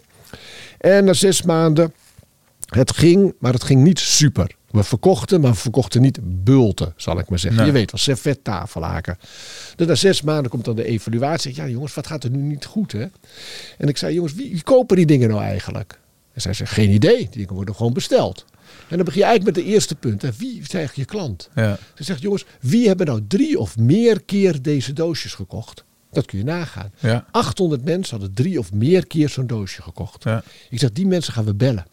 En na zes maanden, het ging, maar het ging niet super. We verkochten, maar we verkochten niet bulten, zal ik maar zeggen. Nee. Je weet wel, servet tafelhaken. Dus na zes maanden komt dan de evaluatie. Ja jongens, wat gaat er nu niet goed hè? En ik zei, jongens, wie, wie kopen die dingen nou eigenlijk? En zij zei, geen idee. Die dingen worden gewoon besteld. En dan begin je eigenlijk met de eerste punt. Hè. Wie is eigenlijk je klant? Ja. Ze zegt, jongens, wie hebben nou drie of meer keer deze doosjes gekocht? Dat kun je nagaan. Ja. 800 mensen hadden drie of meer keer zo'n doosje gekocht. Ja. Ik zeg, die mensen gaan we bellen.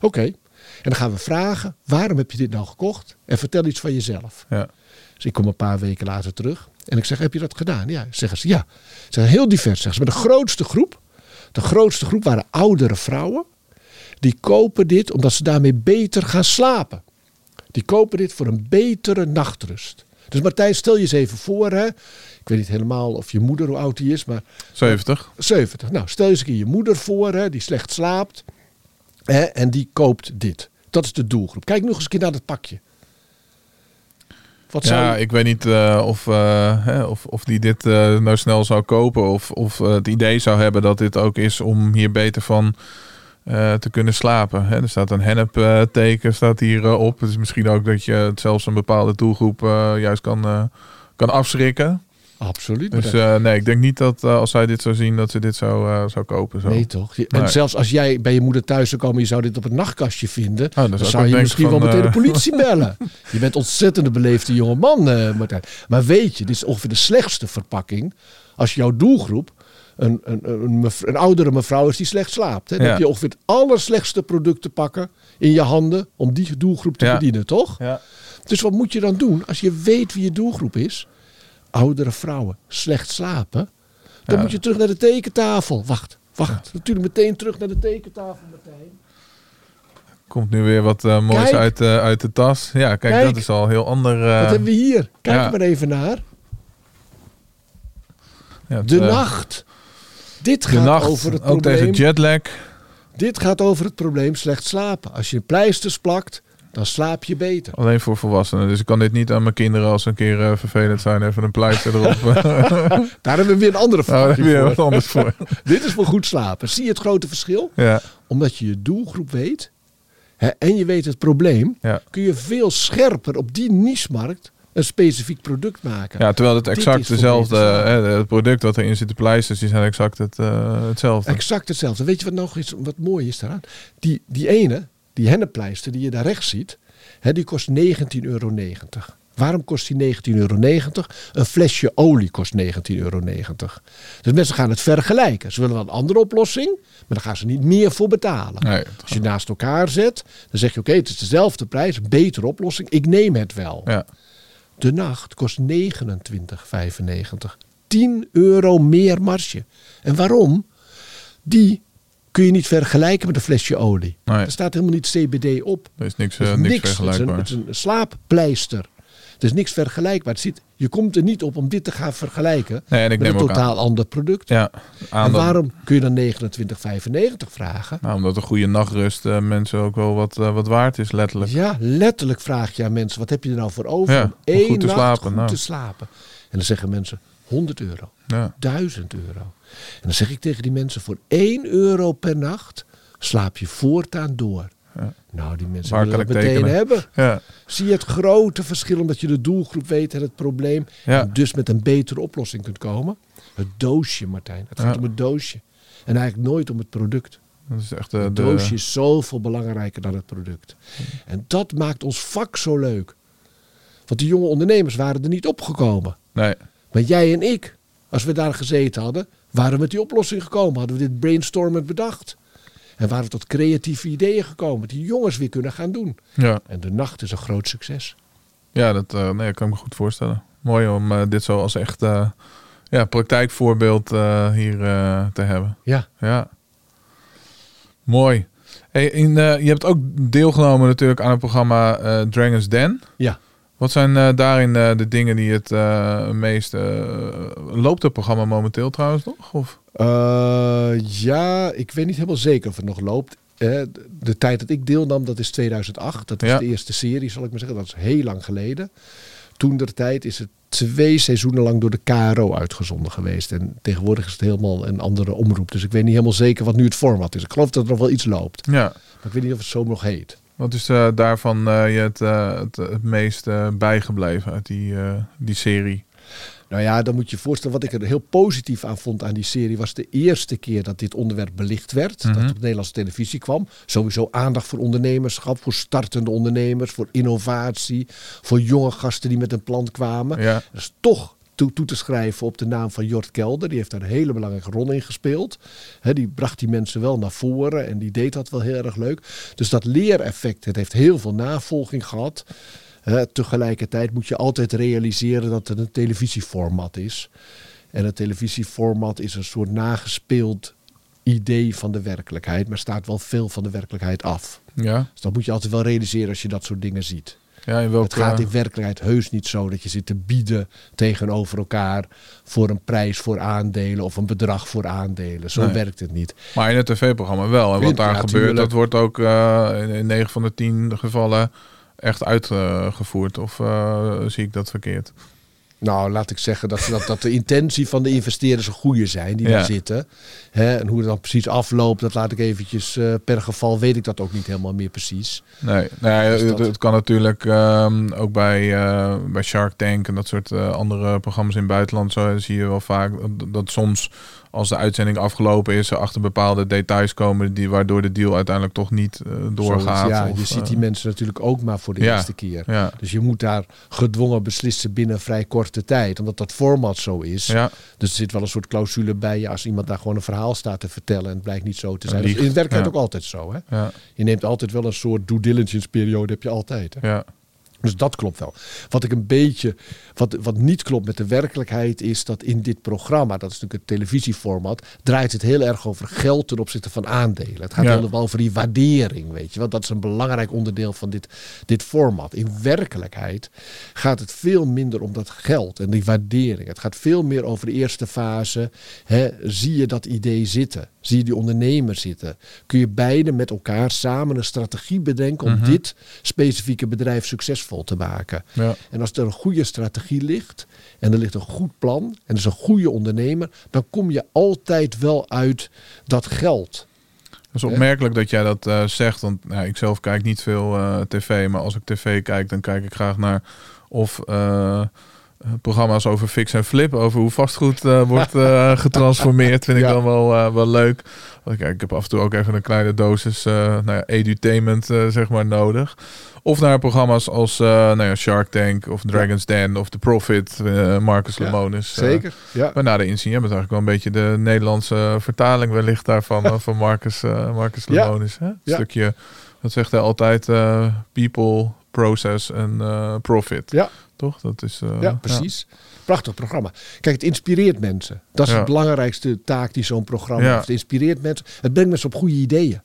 Oké. En dan gaan we vragen, waarom heb je dit nou gekocht? En vertel iets van jezelf. Ja. Dus ik kom een paar weken later terug. En ik zeg, heb je dat gedaan? Ja, zeggen ze, ja. Ze zijn heel divers. Zeggen ze, maar de grootste groep, de grootste groep waren oudere vrouwen. Die kopen dit omdat ze daarmee beter gaan slapen. Die kopen dit voor een betere nachtrust. Dus Martijn, stel je eens even voor. Hè? Ik weet niet helemaal of je moeder, hoe oud die is, maar 70. 70. Nou, stel je eens een keer je moeder voor, hè, die slecht slaapt. Hè, en die koopt dit. Dat is de doelgroep. Kijk nog eens een keer naar dat pakje. Wat zou Ja, ik weet niet eh, of, eh, hè, of, of die dit eh, nou snel zou kopen. Of, of het idee zou hebben dat dit ook is om hier beter van eh, te kunnen slapen. Hè, er staat een hennep eh, teken staat hier eh, op. Het is misschien ook dat je het zelfs een bepaalde doelgroep eh, juist kan, kan afschrikken. Absoluut. Dus nee, ik denk niet dat als zij dit zou zien, dat ze dit zou, zou kopen. Zo. Nee, toch? En Nee. zelfs als jij bij je moeder thuis zou komen, je zou dit op het nachtkastje vinden. dan dan zou je misschien wel meteen de politie bellen. Je bent ontzettend beleefde jonge man, eh, Martijn. Maar weet je, dit is ongeveer de slechtste verpakking. Als jouw doelgroep een, een, een, mev- een oudere mevrouw is die slecht slaapt. Hè? Dan Ja. heb je ongeveer het allerslechtste product te pakken in je handen om die doelgroep te Ja. bedienen, toch? Ja. Dus wat moet je dan doen als je weet wie je doelgroep is? Oudere vrouwen, slecht slapen. Dan Ja. moet je terug naar de tekentafel. Wacht, wacht. Natuurlijk meteen terug naar de tekentafel, Martijn. Komt nu weer wat eh, moois Kijk. uit, eh, uit de tas. Ja, kijk, Kijk. dat is al een heel ander. eh, Wat hebben we hier? Kijk ja. maar even naar. ja, het, De nacht. Dit gaat nacht, over het ook probleem. tegen jetlag. Dit gaat over het probleem slecht slapen. Als je pleisters plakt, dan slaap je beter. Alleen voor volwassenen. Dus ik kan dit niet aan mijn kinderen als ze een keer eh, vervelend zijn. Even een pleister erop. Daar hebben we weer een andere vraag je wat voor. anders voor. Dit is voor goed slapen. Zie je het grote verschil? Ja, Omdat je je doelgroep weet hè, en je weet het probleem, ja. kun je veel scherper op die niche-markt een specifiek product maken. ja, terwijl het exact dezelfde... hè, het product wat erin zit, de pleisters, die zijn exact het, eh, hetzelfde. Exact hetzelfde. Weet je wat nog is, wat mooi is daaraan? Die, die ene, die henneppleister die je daar rechts ziet, hè, die kost 19,90 euro. Waarom kost die 19,90 euro? Een flesje olie kost 19,90 euro. Dus mensen gaan het vergelijken. Ze willen wel een andere oplossing, maar daar gaan ze niet meer voor betalen. Nee, Als je naast elkaar zet, dan zeg je oké, het is dezelfde prijs, betere oplossing. Ik neem het wel. ja. De nacht kost 29,95. 10 euro meer marge. En waarom? Die kun je niet vergelijken met een flesje olie. Nee. Er staat helemaal niet CBD op. Er is niks, eh, niks, niks. Vergelijkbaars. het is een slaappleister. Er is niks vergelijkbaar. Het zit, je komt er niet op om dit te gaan vergelijken Nee, en ik met neem een aan. totaal ander product. Ja, en waarom kun je dan 29,95 vragen? nou, omdat een goede nachtrust eh, mensen ook wel wat, eh, wat waard is, letterlijk. Ja, letterlijk vraag je aan mensen: wat heb je er nou voor over? Ja, om om één goed te nacht slapen, goed nou. te slapen. En dan zeggen mensen 100 euro, Ja. 1000 euro. En dan zeg ik tegen die mensen: voor 1 euro per nacht slaap je voortaan door. Ja. Nou, die mensen willen dat ik meteen tekenen? hebben. Ja. Zie je het grote verschil omdat je de doelgroep weet en het probleem. Ja. En dus met een betere oplossing kunt komen? Het doosje, Martijn. Het gaat om het doosje. En eigenlijk nooit om het product. Dat is echt eh, Het de... doosje is zoveel belangrijker dan het product. En dat maakt ons vak zo leuk. Want die jonge ondernemers waren er niet opgekomen. Nee, Maar jij en ik, als we daar gezeten hadden, waren we met die oplossing gekomen. Hadden we dit brainstormend bedacht. En waren we tot creatieve ideeën gekomen. Die jongens weer kunnen gaan doen. ja. En de nacht is een groot succes. Ja, dat eh, nee, kan ik me goed voorstellen. Mooi om eh, dit zo als echt eh, ja, praktijkvoorbeeld hier te hebben. Ja, Ja. Mooi. Hey, in, je hebt ook deelgenomen natuurlijk aan het programma Dragon's Den. ja. Wat zijn eh, daarin eh, de dingen die het eh meest... loopt het programma momenteel trouwens nog? Of? Ja, ik weet niet helemaal zeker of het nog loopt. De, de tijd dat ik deelnam, dat is 2008. Dat was Ja. de eerste serie, zal ik maar zeggen. Dat is heel lang geleden. Toen der tijd is het twee seizoenen lang door de KRO uitgezonden geweest. En tegenwoordig is het helemaal een andere omroep. Dus ik weet niet helemaal zeker wat nu het format is. Ik geloof dat er nog wel iets loopt. Ja. Maar ik weet niet of het zo nog heet. Wat is eh, daarvan eh, je het, eh, het, het meest bijgebleven uit die, die serie? Nou ja, dan moet je je voorstellen. Wat ik er heel positief aan vond aan die serie. was de eerste keer dat dit onderwerp belicht werd. Dat het op Nederlandse televisie kwam. Sowieso aandacht voor ondernemerschap. Voor startende ondernemers. Voor innovatie. Voor jonge gasten die met een plan kwamen. Ja. Dat is toch toe, toe te schrijven op de naam van Jort Kelder. Die heeft daar een hele belangrijke rol in gespeeld. Die bracht die mensen wel naar voren en die deed dat wel heel erg leuk. Dus dat leereffect, het heeft heel veel navolging gehad. Hè, tegelijkertijd moet je altijd realiseren dat het een televisieformat is. En een televisieformat is een soort nagespeeld idee van de werkelijkheid, maar staat wel veel van de werkelijkheid af. Ja, Dus dat moet je altijd wel realiseren als je dat soort dingen ziet. Ja in welke... Het gaat in werkelijkheid heus niet zo dat je zit te bieden tegenover elkaar voor een prijs voor aandelen of een bedrag voor aandelen. Zo Nee. werkt het niet. Maar in het tv-programma wel. En wat Ja, daar gebeurt, tuurlijk. dat wordt ook eh, in, in 9 van de 10 gevallen echt uitgevoerd. Of eh, zie ik dat verkeerd? Nou, laat ik zeggen dat, dat, dat de intentie van de investeerders een goede zijn die Ja. daar zitten. Hè, en hoe het dan precies afloopt, dat laat ik eventjes eh, per geval, weet ik dat ook niet helemaal meer precies. Nee, nee Dus het, dat- het kan natuurlijk ehm, ook bij, eh, bij Shark Tank en dat soort eh, andere programma's in het buitenland. Zo zie je wel vaak dat, dat soms als de uitzending afgelopen is, er achter bepaalde details komen die waardoor de deal uiteindelijk toch niet eh, doorgaat. Ja, of, je ziet eh, die mensen natuurlijk ook maar voor de ja. eerste keer. Ja, Dus je moet daar gedwongen beslissen binnen vrij korte tijd. Omdat dat format zo is. ja, Dus er zit wel een soort clausule bij je als iemand daar gewoon een verhaal staat te vertellen en het blijkt niet zo te zijn. Is in werkelijkheid ook altijd zo. Hè? Je neemt altijd wel een soort due diligence periode, heb je altijd. Hè? ja. Dus dat klopt wel. Wat ik een beetje, wat, wat niet klopt met de werkelijkheid is dat in dit programma, dat is natuurlijk het televisieformat, draait het heel erg over geld ten opzichte van aandelen. Het gaat Ja. heel over die waardering, weet je wel. Dat is een belangrijk onderdeel van dit, dit format. In werkelijkheid gaat het veel minder om dat geld en die waardering. Het gaat veel meer over de eerste fase. Hè, zie je dat idee zitten? Zie je die ondernemer zitten? Kun je beide met elkaar samen een strategie bedenken om dit specifieke bedrijf succesvol te maken? ja. En als er een goede strategie ligt en er ligt een goed plan en er is een goede ondernemer, dan kom je altijd wel uit dat geld. Het is opmerkelijk dat jij dat eh, zegt, want nou, ik zelf kijk niet veel eh, tv, maar als ik tv kijk, dan kijk ik graag naar of eh, programma's over fix en flip, over hoe vastgoed eh, wordt eh, getransformeerd, vind ik Ja. dan wel, eh, wel leuk. Want Kijk, ik heb af en toe ook even een kleine dosis eh nou ja, edutainment eh, zeg maar nodig. Of naar programma's als eh, nou ja, Shark Tank of Dragon's Den of The Profit, eh, Marcus Lemonis. eh, Zeker. Ja. maar na de inzien hebben we eigenlijk wel een beetje de Nederlandse vertaling wellicht daarvan eh, van Marcus, eh Marcus. Lemonis. Hè? Een stukje, dat zegt hij altijd, eh, people, process en eh, profit. Ja. Toch? Dat is, eh, Ja, precies. Prachtig programma. Kijk, het inspireert mensen. Dat is Ja. de belangrijkste taak die zo'n programma Ja. heeft. Het inspireert mensen. Het brengt mensen op goede ideeën.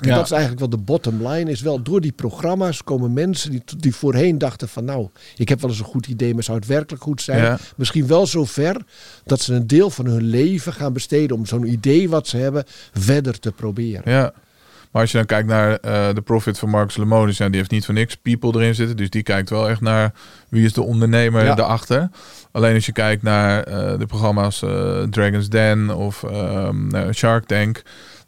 En Ja. dat is eigenlijk wel de bottom line. Is wel door die programma's komen mensen die, die voorheen dachten van nou, ik heb wel eens een goed idee, maar zou het werkelijk goed zijn? Ja. Misschien wel zo ver dat ze een deel van hun leven gaan besteden om zo'n idee wat ze hebben verder te proberen. Ja. Maar als je dan kijkt naar eh, de profit van Marcus Lemonis, ja, die heeft niet voor niks people erin zitten. Dus die kijkt wel echt naar wie is de ondernemer Ja. daarachter. Alleen als je kijkt naar eh, de programma's eh, Dragon's Den of ehm, nou, Shark Tank.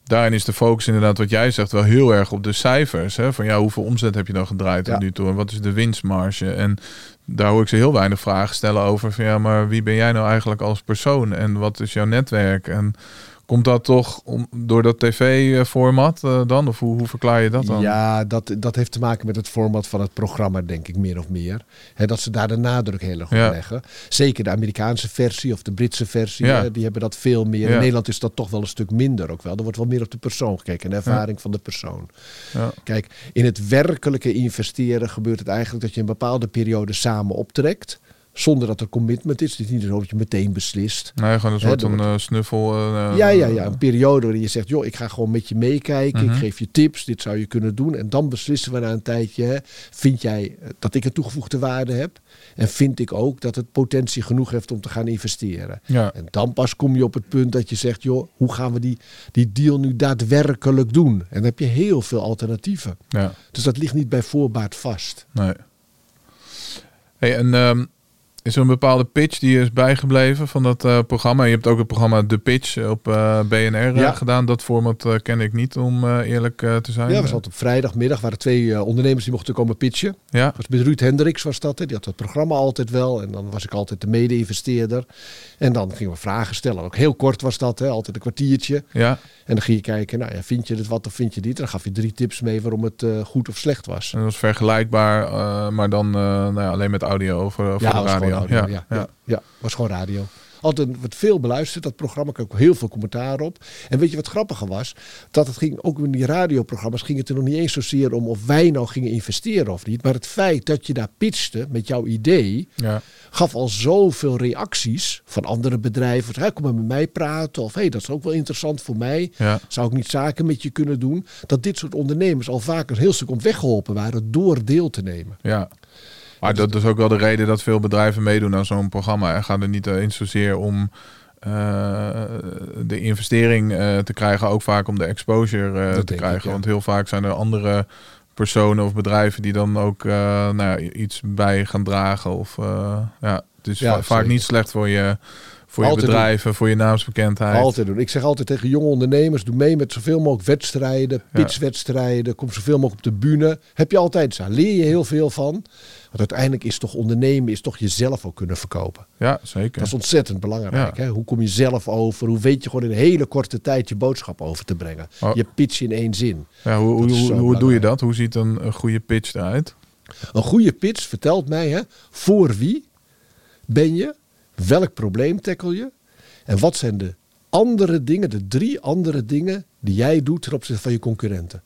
Daarin is de focus inderdaad wat jij zegt wel heel erg op de cijfers. Hè? Van ja, hoeveel omzet heb je dan gedraaid tot Ja. nu toe? En wat is de winstmarge? En daar hoor ik ze heel weinig vragen stellen over. Van ja, maar wie ben jij nou eigenlijk als persoon? En wat is jouw netwerk? En komt dat toch om, door dat tv-format eh, dan? Of hoe, hoe verklaar je dat dan? Ja, dat, dat heeft te maken met het format van het programma, denk ik, meer of meer. Hè, dat ze daar de nadruk heel erg op Ja. leggen. Zeker de Amerikaanse versie of de Britse versie, Ja. die hebben dat veel meer. Ja. In Nederland is dat toch wel een stuk minder ook wel. Er wordt wel meer op de persoon gekeken, de ervaring van de persoon. Ja. Kijk, in het werkelijke investeren gebeurt het eigenlijk dat je een bepaalde periode samen optrekt. Zonder dat er commitment is. Het is niet zo dat je meteen beslist. Nee, gewoon een soort van eh, snuffel. eh, Ja, ja, ja. Een periode waarin je zegt, joh, ik ga gewoon met je meekijken. Mhm. Ik geef je tips. Dit zou je kunnen doen. En dan beslissen we na een tijdje, hè, vind jij eh, dat ik een toegevoegde waarde heb? En vind ik ook dat het potentie genoeg heeft om te gaan investeren? Ja. En dan pas kom je op het punt dat je zegt, joh, hoe gaan we die, die deal nu daadwerkelijk doen? En dan heb je heel veel alternatieven. ja. Dus dat ligt niet bij voorbaat vast. Nee. Hey, en ehm, Is er een bepaalde pitch die is bijgebleven van dat eh, programma? Je hebt ook het programma The Pitch op eh, BNR eh, Ja. gedaan. Dat format eh, ken ik niet, om eerlijk te zijn. Ja, was altijd op vrijdagmiddag waren twee ondernemers die mochten komen pitchen. Ja, was met Ruud Hendricks was dat. Hè. Die had het programma altijd wel. En dan was ik altijd de mede-investeerder. En dan gingen we vragen stellen. Ook heel kort was dat, hè. altijd een kwartiertje. ja. En dan ging je kijken, nou ja, vind je het wat of vind je dit? Dan gaf je drie tips mee waarom het goed of slecht was. En dat was vergelijkbaar, maar dan nou ja, alleen met audio over, de was radio. Ja, ja. Ja, was gewoon radio. Altijd wat veel beluisterd, dat programma. Ik had ook heel veel commentaar op. En weet je wat grappiger was? Dat het ging, ook in die radioprogramma's, ging het er nog niet eens zozeer om of wij nou gingen investeren of niet. Maar het feit dat je daar pitchte met jouw idee, Ja. gaf al zoveel reacties van andere bedrijven. Hey, kom maar met mij praten. Of hey, dat is ook wel interessant voor mij. Ja. Zou ik niet zaken met je kunnen doen? Dat dit soort ondernemers al vaak een heel stuk op weg geholpen waren door deel te nemen. Ja. Maar dat is ook wel de reden dat veel bedrijven meedoen aan zo'n programma. Er gaat er niet eens zozeer om eh, de investering eh, te krijgen, ook vaak om de exposure eh, te ik, krijgen. ja. Want heel vaak zijn er andere personen of bedrijven die dan ook nou ja, iets bij gaan dragen. Of, ja, het is Ja, va- vaak zeker. niet slecht voor je, voor je bedrijven, voor je naamsbekendheid. Altijd doen. Ik zeg altijd tegen jonge ondernemers: doe mee met zoveel mogelijk wedstrijden, pitchwedstrijden. Kom zoveel mogelijk op de bühne. Heb je altijd aan. Leer je heel veel van. Want uiteindelijk is toch ondernemen, is toch jezelf ook kunnen verkopen. Ja, zeker. Dat is ontzettend belangrijk. Ja. Hè? Hoe kom je zelf over? Hoe weet je gewoon in een hele korte tijd je boodschap over te brengen? Oh. Je pitch in één zin. Ja, hoe hoe, hoe, zo hoe doe je dat? Hoe ziet een, een goede pitch eruit? Een goede pitch vertelt mij hè, voor wie ben je, welk probleem tackle je en wat zijn de andere dingen, de drie andere dingen die jij doet ten opzichte van je concurrenten.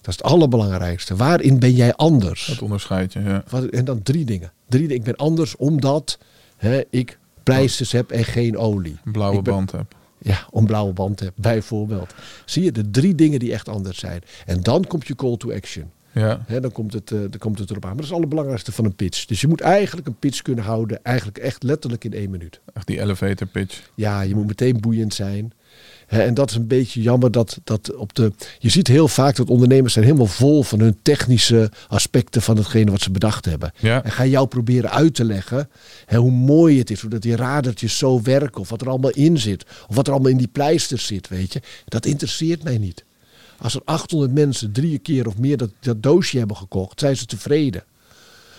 Dat is het allerbelangrijkste. Waarin ben jij anders? Dat onderscheid je, ja. En dan drie dingen. Drie, ik ben anders omdat hè, ik pleisters heb en geen olie. Een blauwe ben- band heb. Ja, een blauwe band heb, bijvoorbeeld. Zie je, de drie dingen die echt anders zijn. En dan komt je call to action. Ja, dan, komt het, eh, dan komt het erop aan. Maar dat is het allerbelangrijkste van een pitch. Dus je moet eigenlijk een pitch kunnen houden, eigenlijk echt letterlijk in één minuut. echt die elevator pitch. Ja, je moet meteen boeiend zijn. En dat is een beetje jammer dat, dat op de. Je ziet heel vaak dat ondernemers zijn helemaal vol van hun technische aspecten van hetgene wat ze bedacht hebben. Ja. En ga jou proberen uit te leggen hoe mooi het is, hoe dat die radertjes zo werken, of wat er allemaal in zit, of wat er allemaal in die pleisters zit, weet je. Dat interesseert mij niet. Als er 800 mensen drie keer of meer dat, dat doosje hebben gekocht, zijn ze tevreden.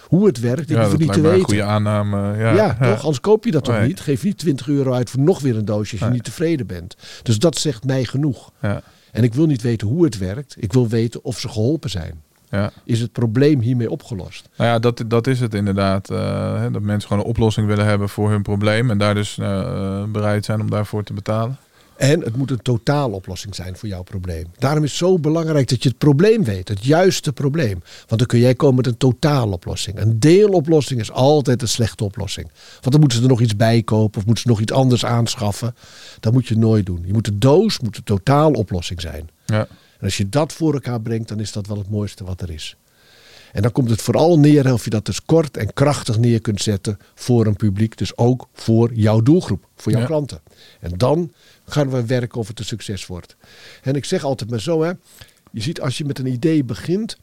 Hoe het werkt, ik hoef niet te me een weten. goede aanname. Ja, Ja, toch? Anders koop je dat toch Nee. niet? Geef niet 20 euro uit voor nog weer een doosje als je Nee. niet tevreden bent. Dus dat zegt mij genoeg. Ja, En ik wil niet weten hoe het werkt. Ik wil weten of ze geholpen zijn. ja. Is het probleem hiermee opgelost? Nou ja, dat, dat is het inderdaad. eh, dat mensen gewoon een oplossing willen hebben voor hun probleem. En daar dus eh, bereid zijn om daarvoor te betalen. En het moet een totaaloplossing zijn voor jouw probleem. Daarom is het zo belangrijk dat je het probleem weet. Het juiste probleem. Want dan kun jij komen met een totaaloplossing. Een deeloplossing is altijd een slechte oplossing. Want dan moeten ze er nog iets bij kopen. Of moeten ze nog iets anders aanschaffen. Dat moet je nooit doen. Je moet de doos moet een totaaloplossing zijn. Ja, En als je dat voor elkaar brengt, dan is dat wel het mooiste wat er is. En dan komt het vooral neer of je dat dus kort en krachtig neer kunt zetten voor een publiek. Dus ook voor jouw doelgroep, voor jouw Ja. klanten. En dan gaan we werken of het een succes wordt. En ik zeg altijd maar zo, hè. Je ziet als je met een idee begint,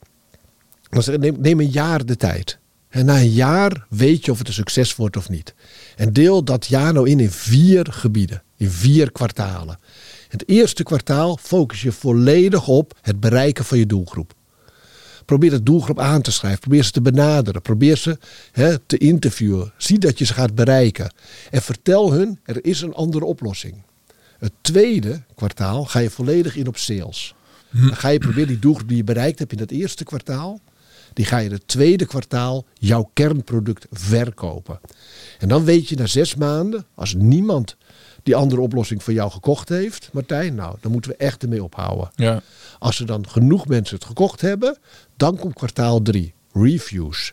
dan zeg, neem, neem een jaar de tijd. En na een jaar weet je of het een succes wordt of niet. En deel dat jaar nou in in vier gebieden, in vier kwartalen. Het eerste kwartaal focus je volledig op het bereiken van je doelgroep. Probeer de doelgroep aan te schrijven. Probeer ze te benaderen. Probeer ze hè, te interviewen. Zie dat je ze gaat bereiken. En vertel hun, er is een andere oplossing. Het tweede kwartaal ga je volledig in op sales. Dan ga je proberen die doelgroep die je bereikt hebt in het eerste kwartaal. Die ga je het tweede kwartaal jouw kernproduct verkopen. En dan weet je na zes maanden, als niemand die andere oplossing voor jou gekocht heeft, Martijn, nou, dan moeten we echt ermee ophouden. ja, Als er dan genoeg mensen het gekocht hebben, dan komt kwartaal 3. Reviews.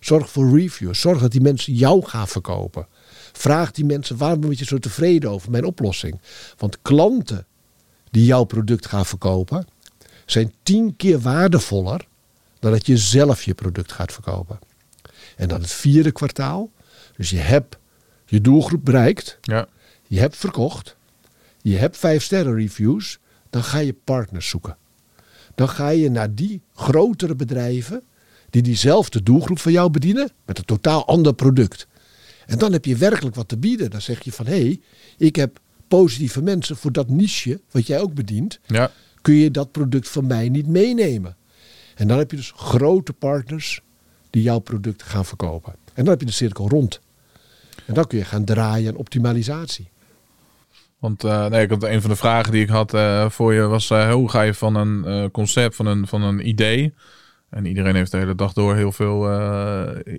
Zorg voor reviews. Zorg dat die mensen jou gaan verkopen. Vraag die mensen waarom ben je zo tevreden over mijn oplossing. Want klanten die jouw product gaan verkopen, zijn tien keer waardevoller dan dat je zelf je product gaat verkopen. En dan het vierde kwartaal. Dus je hebt je doelgroep bereikt. ja, Je hebt verkocht. Je hebt vijf sterren reviews. Dan ga je partners zoeken. Dan ga je naar die grotere bedrijven die diezelfde doelgroep van jou bedienen met een totaal ander product. En dan heb je werkelijk wat te bieden. Dan zeg je van hé, hey, ik heb positieve mensen voor dat niche wat jij ook bedient. Ja. Kun je dat product van mij niet meenemen? En dan heb je dus grote partners die jouw product gaan verkopen. En dan heb je de cirkel rond. En dan kun je gaan draaien aan optimalisatie. Want eh, nee, ik had een van de vragen die ik had eh, voor je was: eh, hoe ga je van een concept, van een, van een idee. En iedereen heeft de hele dag door heel veel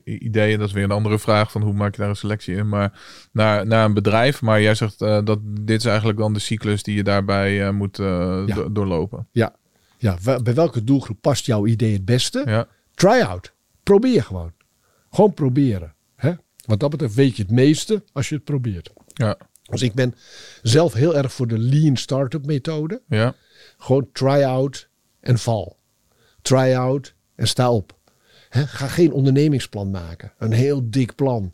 ideeën. Dat is weer een andere vraag van hoe maak je daar een selectie in. Maar naar, naar een bedrijf. Maar jij zegt dat dit is eigenlijk dan de cyclus die je daarbij moet Ja. do- doorlopen. Ja, ja bij welke doelgroep past jouw idee het beste? Ja, Try out. Probeer gewoon. Gewoon proberen. Hè? Wat dat betreft weet je het meeste als je het probeert. ja, Dus ik ben zelf heel erg voor de lean startup methode. ja. Gewoon try out en val. Try out en sta op. Ga geen ondernemingsplan maken. Een heel dik plan.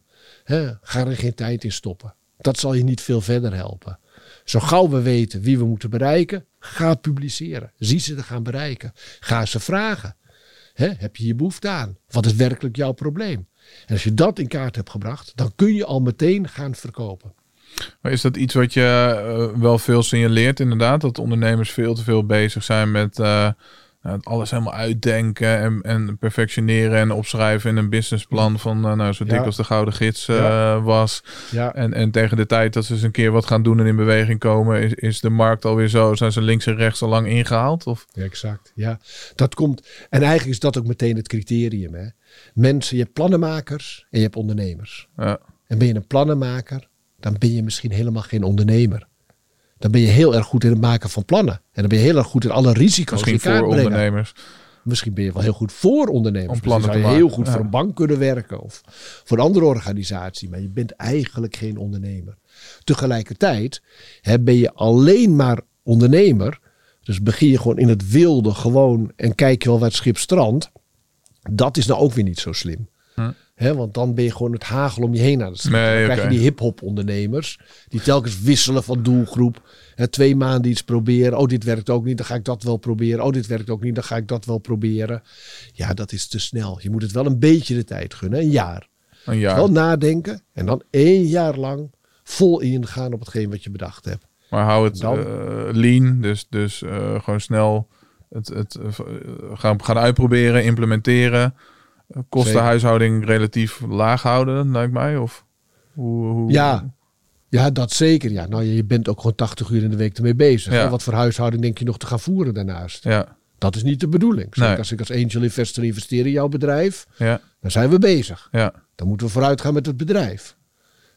Ga er geen tijd in stoppen. Dat zal je niet veel verder helpen. Zo gauw we weten wie we moeten bereiken, ga publiceren. Zie ze te gaan bereiken. Ga ze vragen. Heb je hier behoefte aan? Wat is werkelijk jouw probleem? En als je dat in kaart hebt gebracht, dan kun je al meteen gaan verkopen. Maar is dat iets wat je eh, wel veel signaleert inderdaad? Dat ondernemers veel te veel bezig zijn met eh, nou, alles helemaal uitdenken en, en perfectioneren en opschrijven in een businessplan van eh, nou, zo dik Ja. als de gouden gids Ja. was. Ja, En, en tegen de tijd dat ze eens een keer wat gaan doen en in beweging komen, is, is de markt alweer zo, zijn ze links en rechts al lang ingehaald? Of? Exact, ja. Dat komt, en eigenlijk is dat ook meteen het criterium. Hè? Mensen, je hebt plannenmakers en je hebt ondernemers. Ja, En ben je een plannenmaker, dan ben je misschien helemaal geen ondernemer. Dan ben je heel erg goed in het maken van plannen. En dan ben je heel erg goed in alle risico's misschien voor brengen. ondernemers. Misschien ben je wel heel goed voor ondernemers. Om plannen Misschien zou je heel goed ja. voor een bank kunnen werken of voor een andere organisatie. Maar je bent eigenlijk geen ondernemer. Tegelijkertijd hè, ben je alleen maar ondernemer. Dus begin je gewoon in het wilde gewoon en kijk je wel waar het schip strandt. Dat is nou ook weer niet zo slim. Hm. Hè, want dan ben je gewoon het hagel om je heen aan het schieten. Nee, dan krijg je die hip-hop ondernemers. Die telkens wisselen van doelgroep. Hè, twee maanden iets proberen. Oh, dit werkt ook niet. Dan ga ik dat wel proberen. Oh, dit werkt ook niet. Dan ga ik dat wel proberen. Ja, dat is te snel. Je moet het wel een beetje de tijd gunnen. Een jaar. Een jaar. Wel nadenken. En dan één jaar lang vol ingaan op hetgeen wat je bedacht hebt. Maar hou het Dan- eh, lean, dus, dus eh, gewoon snel het, het eh, gaan, gaan uitproberen, implementeren. Kosten huishouding relatief laag houden, lijkt mij. Of hoe, hoe, Ja. Ja, dat zeker. Ja, nou, je bent ook gewoon 80 uur in de week ermee bezig. Ja. Wat voor huishouding denk je nog te gaan voeren daarnaast? Ja, Dat is niet de bedoeling. Zeker Nee. als ik als angel investor investeer in jouw bedrijf, ja, dan zijn we bezig. ja. Dan moeten we vooruit gaan met het bedrijf.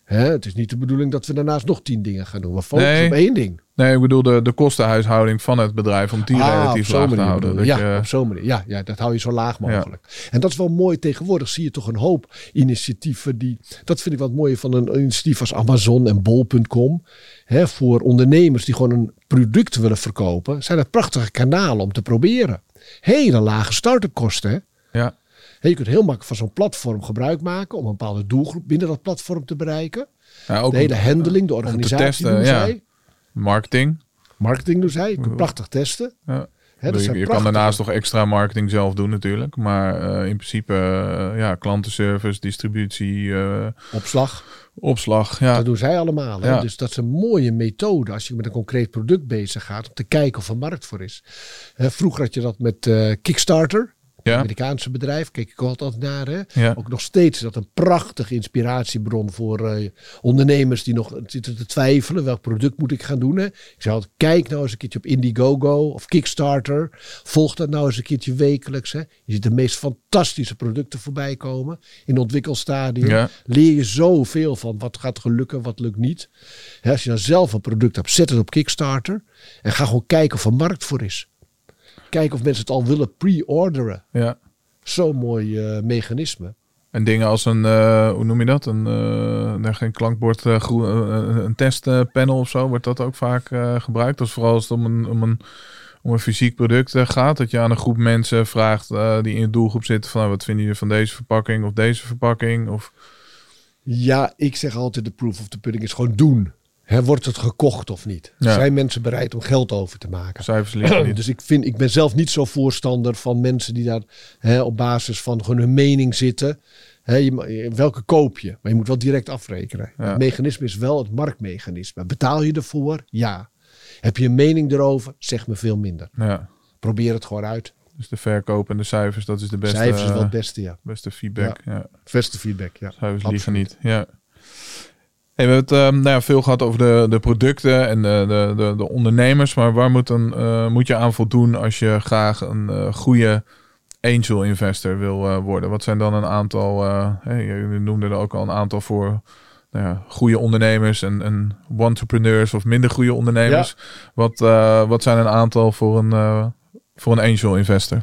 Hè, het is niet de bedoeling dat we daarnaast nog tien dingen gaan doen. We focussen Nee. op één ding. Nee, ik bedoel de, de kostenhuishouding van het bedrijf, om die Ah, relatief laag te houden. Dat. Ja, je- op zo'n manier. Ja, ja, dat hou je zo laag mogelijk. En dat is wel mooi. Tegenwoordig zie je toch een hoop initiatieven die... Dat vind ik wat mooier van een initiatief als Amazon en Bol.com. Hè, voor ondernemers die gewoon een product willen verkopen. Zijn dat prachtige kanalen om te proberen. Hele lage start-up kosten. Ja, Hè, Je kunt heel makkelijk van zo'n platform gebruik maken... om een bepaalde doelgroep binnen dat platform te bereiken. ja, ook de hele om- handling, de organisatie testen, zij. Marketing. Marketing doen zij. Je kunt prachtig testen. Ja. Hè, dat je kan daarnaast nog extra marketing zelf doen natuurlijk. Maar eh, in principe, eh, ja, klantenservice, distributie, eh, Opslag. opslag. Ja, Dat doen zij allemaal. Hè? Ja. Dus dat is een mooie methode als je met een concreet product bezig gaat. Om te kijken of er markt voor is. Hè, vroeger had je dat met eh, Kickstarter. Ja. Amerikaanse bedrijf. Keek ik altijd naar. Hè? Ja. Ook nog steeds is dat een prachtige inspiratiebron voor eh, ondernemers die nog zitten te twijfelen. Welk product moet ik gaan doen? Hè? Ik zei altijd, kijk nou eens een keertje op Indiegogo of Kickstarter. Volg dat nou eens een keertje wekelijks. Hè? Je ziet de meest fantastische producten voorbij komen in ontwikkelstadium. Ja. Leer je zoveel van wat gaat gelukken, wat lukt niet. Hè, als je dan zelf een product hebt, zet het op Kickstarter. En ga gewoon kijken of er markt voor is. Kijken of mensen het al willen pre-orderen. ja. Zo'n mooi eh, mechanisme. En dingen als een, eh, hoe noem je dat? Een, nee, geen klankbord, een testpanel of zo. Wordt dat ook vaak gebruikt? Is vooral als het om een, om een, om een fysiek product gaat. Dat je aan een groep mensen vraagt die in je doelgroep zitten. Van, nou, wat vinden jullie van deze verpakking of deze verpakking? Of, Ja, ik zeg altijd de proof of the pudding is gewoon doen. Hè, wordt het gekocht of niet? Ja. Zijn mensen bereid om geld over te maken? cijfers liggen niet. Dus ik, vind, ik ben zelf niet zo voorstander van mensen die daar hè, op basis van hun mening zitten. Je, welke koop je? Maar je moet wel direct afrekenen. Ja. Het mechanisme is wel het marktmechanisme. Betaal je ervoor? Ja. Heb je een mening erover? Zeg me veel minder. Ja. Probeer het gewoon uit. Dus de verkoop en de cijfers, dat is de beste, Cijfers is wel eh, het beste, ja. beste feedback. Ja. Beste feedback, ja. Cijfers Absoluut. liegen niet. Ja. Hey, we hebben het ehm, nou ja, veel gehad over de, de producten en de, de, de, de ondernemers. Maar waar moet, een, eh, moet je aan voldoen als je graag een eh, goede angel investor wil eh, worden? Wat zijn dan een aantal, hey, je noemde er ook al een aantal voor nou ja, goede ondernemers en, en entrepreneurs of minder goede ondernemers. Wat, wat zijn een aantal voor een, voor een angel investor?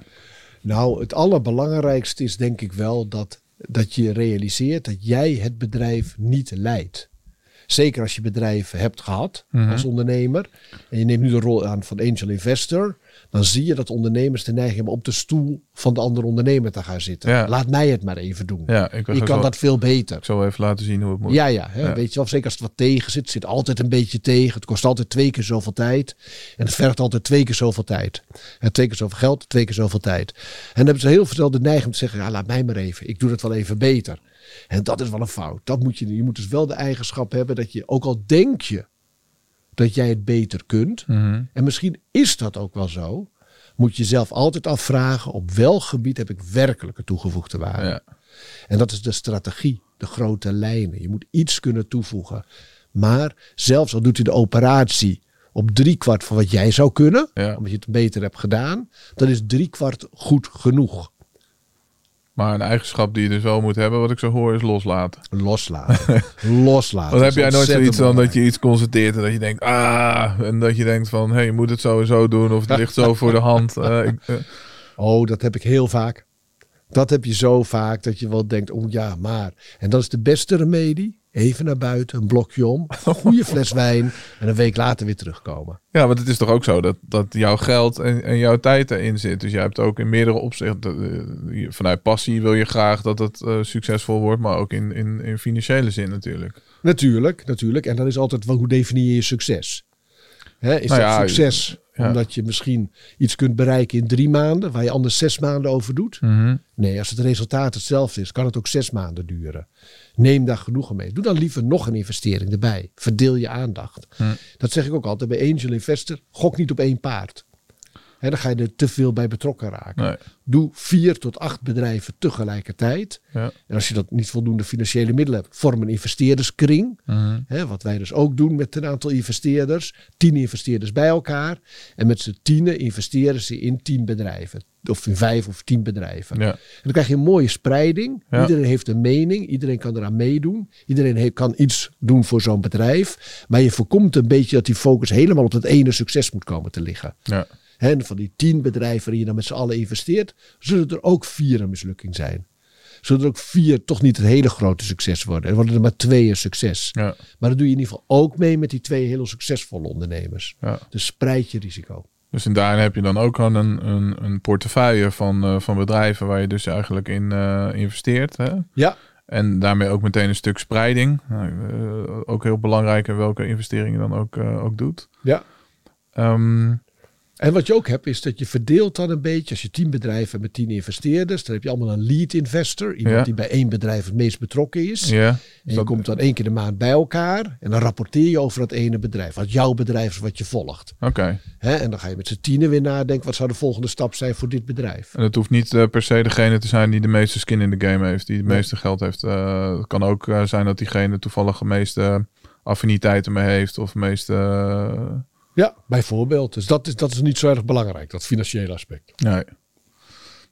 Nou, het allerbelangrijkste is denk ik wel dat, dat je realiseert dat jij het bedrijf niet leidt. Zeker als je bedrijf hebt gehad Mhm. als ondernemer. En je neemt nu de rol aan van angel investor. Dan zie je dat ondernemers de neiging hebben op de stoel van de andere ondernemer te gaan zitten. Ja. Laat mij het maar even doen. Ja, ik, kan dat veel beter. ik zal even laten zien hoe het moet. Ja, ja, hè, Ja. weet je wel. Zeker als het wat tegen zit. zit altijd een beetje tegen. Het kost altijd twee keer zoveel tijd. En het vergt altijd twee keer zoveel tijd. En twee keer zoveel geld, twee keer zoveel tijd. En dan hebben ze heel veel de neiging om te zeggen, ja, laat mij maar even. Ik doe het wel even beter. En dat is wel een fout. Dat moet je, je moet dus wel de eigenschap hebben dat je, ook al denk je dat jij het beter kunt. Mhm. En misschien is dat ook wel zo. Moet je jezelf altijd afvragen op welk gebied heb ik werkelijke toegevoegde waarde. Ja. En dat is de strategie, de grote lijnen. Je moet iets kunnen toevoegen. Maar zelfs al doet hij de operatie op driekwart van wat jij zou kunnen, Ja. omdat je het beter hebt gedaan, dan is driekwart goed genoeg. Maar een eigenschap die je dus wel moet hebben, wat ik zo hoor, is loslaten. Loslaten. Loslaten. Want heb jij nooit zoiets dan dat je iets constateert en dat je denkt, ah, en dat je denkt van, hé, hey, je moet het sowieso doen of het ligt zo voor de hand. Eh, ik, eh, Oh, dat heb ik heel vaak. Dat heb je zo vaak dat je wel denkt, oh ja, maar. En dat is de beste remedie. Even naar buiten, een blokje om, een goede fles wijn en een week later weer terugkomen. ja, want het is toch ook zo dat, dat jouw geld en, en jouw tijd erin zit. Dus jij hebt ook in meerdere opzichten, eh, vanuit passie wil je graag dat het eh, succesvol wordt, maar ook in, in, in financiële zin natuurlijk. Natuurlijk, natuurlijk. En dan is altijd, wel, hoe definieer je succes? Hè, is Nou dat ja, succes ja. omdat je misschien iets kunt bereiken in drie maanden, waar je anders zes maanden over doet? Nee, als het resultaat hetzelfde is, kan het ook zes maanden duren. Neem daar genoegen mee. Doe dan liever nog een investering erbij. Verdeel je aandacht. Dat zeg ik ook altijd bij Angel Investor. Gok niet op één paard. Hè, dan ga je er te veel bij betrokken raken. Nee. Doe vier tot acht bedrijven tegelijkertijd. Ja. En als je dat niet voldoende financiële middelen hebt, vorm een investeerderskring. Hè, wat wij dus ook doen met een aantal investeerders. Tien investeerders bij elkaar. En met z'n tienen investeren ze in tien bedrijven. Of in vijf of tien bedrijven. Ja. En dan krijg je een mooie spreiding. Ja. Iedereen heeft een mening. Iedereen kan eraan meedoen. Iedereen heeft, kan iets doen voor zo'n bedrijf. Maar je voorkomt een beetje dat die focus helemaal op dat ene succes moet komen te liggen. Ja. Hè, En van die tien bedrijven waarin je dan met z'n allen investeert, zullen er ook vier een mislukking zijn. Zullen er ook vier toch niet het hele grote succes worden. Er worden er maar twee een succes. Ja. Maar dat doe je in ieder geval ook mee met die twee hele succesvolle ondernemers. Ja. Dus spreid je risico. Dus en daarin heb je dan ook gewoon een, een, een portefeuille van, eh, van bedrijven waar je dus eigenlijk in eh, investeert. Hè? Ja, En daarmee ook meteen een stuk spreiding. Nou, eh, ook heel belangrijk in welke investering je dan ook, ook doet. ja. Ehm, En wat je ook hebt, is dat je verdeelt dan een beetje. Als je tien bedrijven hebt met tien investeerders, dan heb je allemaal een lead investor. Iemand Ja. die bij één bedrijf het meest betrokken is. ja. En je dat- komt dan één keer de maand bij elkaar. En dan rapporteer je over dat ene bedrijf. Wat jouw bedrijf is, wat je volgt. Oké. Hè? En dan ga je met z'n tienen weer nadenken. Wat zou de volgende stap zijn voor dit bedrijf? En het hoeft niet eh, per se degene te zijn die de meeste skin in de game heeft, die het meeste geld heeft. Eh, het kan ook eh, zijn dat diegene toevallig de meeste affiniteiten mee heeft of de meeste. Ja, bijvoorbeeld. Dus dat is, dat is niet zo erg belangrijk, dat financiële aspect. Nee.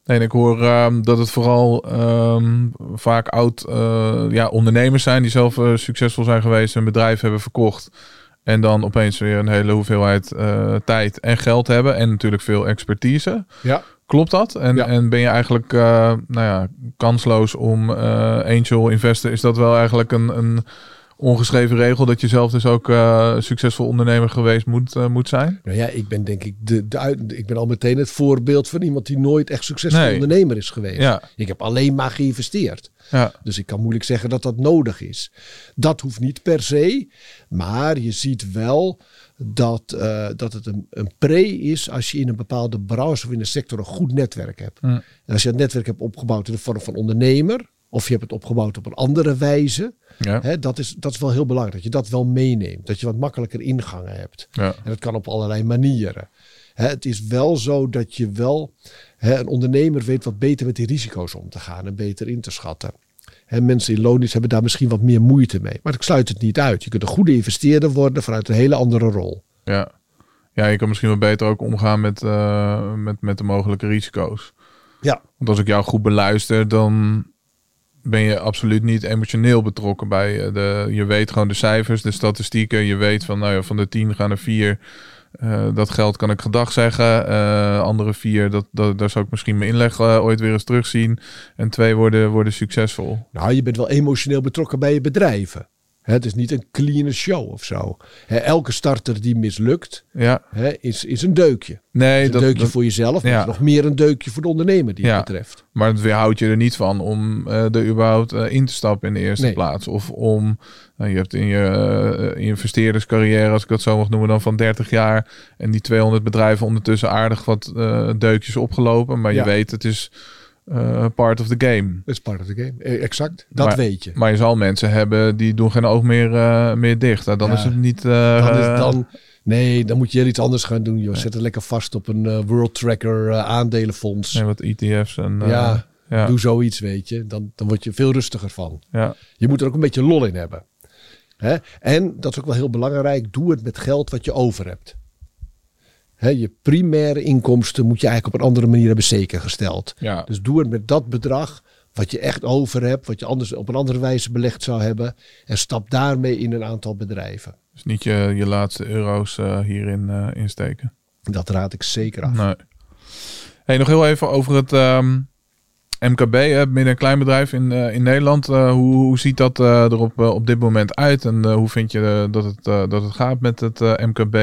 Nee, en ik hoor ehm, dat het vooral ehm, vaak oud eh, ja, ondernemers zijn die zelf eh, succesvol zijn geweest, een bedrijf hebben verkocht. En dan opeens weer een hele hoeveelheid eh, tijd en geld hebben. En natuurlijk veel expertise. Ja. Klopt dat? En, Ja. en ben je eigenlijk nou ja, kansloos om angel investor? Is dat wel eigenlijk een, een ongeschreven regel dat je zelf dus ook eh, succesvol ondernemer geweest moet, eh, moet zijn? Nou ja, ik ben denk ik, de, de, ik ben al meteen het voorbeeld van iemand die nooit echt succesvol Nee. ondernemer is geweest. Ja. Ik heb alleen maar geïnvesteerd. Ja, Dus ik kan moeilijk zeggen dat dat nodig is. Dat hoeft niet per se. Maar je ziet wel dat, eh, dat het een, een pre is als je in een bepaalde branche of in een sector een goed netwerk hebt. Mm. En als je dat netwerk hebt opgebouwd in de vorm van ondernemer Of je hebt het opgebouwd op een andere wijze. Ja. Hè, dat, is, dat is wel heel belangrijk. Dat je dat wel meeneemt. Dat je wat makkelijker ingangen hebt. Ja. En dat kan op allerlei manieren. Hè, het is wel zo dat je wel... Hè, een ondernemer weet wat beter met die risico's om te gaan. En beter in te schatten. Hè, mensen in loondienst hebben daar misschien wat meer moeite mee. Maar ik sluit het niet uit. Je kunt een goede investeerder worden vanuit een hele andere rol. Ja. ja, je kan misschien wel beter ook omgaan met, eh, met, met de mogelijke risico's. Ja, Want als ik jou goed beluister, dan ben je absoluut niet emotioneel betrokken bij eh, de. Je weet gewoon de cijfers, de statistieken. Je weet van, nou ja, van de tien gaan er vier. eh, dat geld kan ik gedag zeggen. Eh, andere vier, dat, dat, daar zou ik misschien mijn inleg ooit weer eens terugzien. En twee worden, worden succesvol. Nou, je bent wel emotioneel betrokken bij je bedrijven. Het is niet een clean show of zo. Elke starter die mislukt, Ja, is, is een deukje. nee, is een dat, deukje dat- voor jezelf, maar ja. is nog meer een deukje voor de ondernemer die Ja. het betreft. Maar het weerhoudt je er niet van om eh, er überhaupt eh, in te stappen in de eerste Nee. plaats. Of om, nou, je hebt in je eh, investeerderscarrière, als ik dat zo mag noemen, dan van 30 jaar. En die 200 bedrijven ondertussen aardig wat eh, deukjes opgelopen. Maar je weet, het is eh, part of the game. Dat is part of the game. Eh, Exact, dat Maar- weet je. Maar je zal mensen hebben die doen geen oog meer, eh, meer dicht. Nou, dan Ja. is het niet... Dan is dan, nee, dan moet je heel iets anders gaan doen. Joh. Zet het lekker vast op een World Tracker aandelenfonds. nee, wat ETF's en... ja, ja, doe zoiets, weet je. Dan, dan word je veel rustiger van. ja, Je moet er ook een beetje lol in hebben. Hè? En dat is ook wel heel belangrijk. Doe het met geld wat je over hebt. Je primaire inkomsten moet je eigenlijk op een andere manier hebben zekergesteld. ja. Dus doe het met dat bedrag wat je echt over hebt. Wat je anders op een andere wijze belegd zou hebben. En stap daarmee in een aantal bedrijven. Dus niet je, je laatste euro's eh, hierin eh, insteken. Dat raad ik zeker af. Nee. Hey, nog heel even over het ehm, MKB, hè, midden- en kleinbedrijf in, eh, in Nederland. Hoe, hoe ziet dat er op, op dit moment uit? En hoe vind je dat, het, dat het gaat met het MKB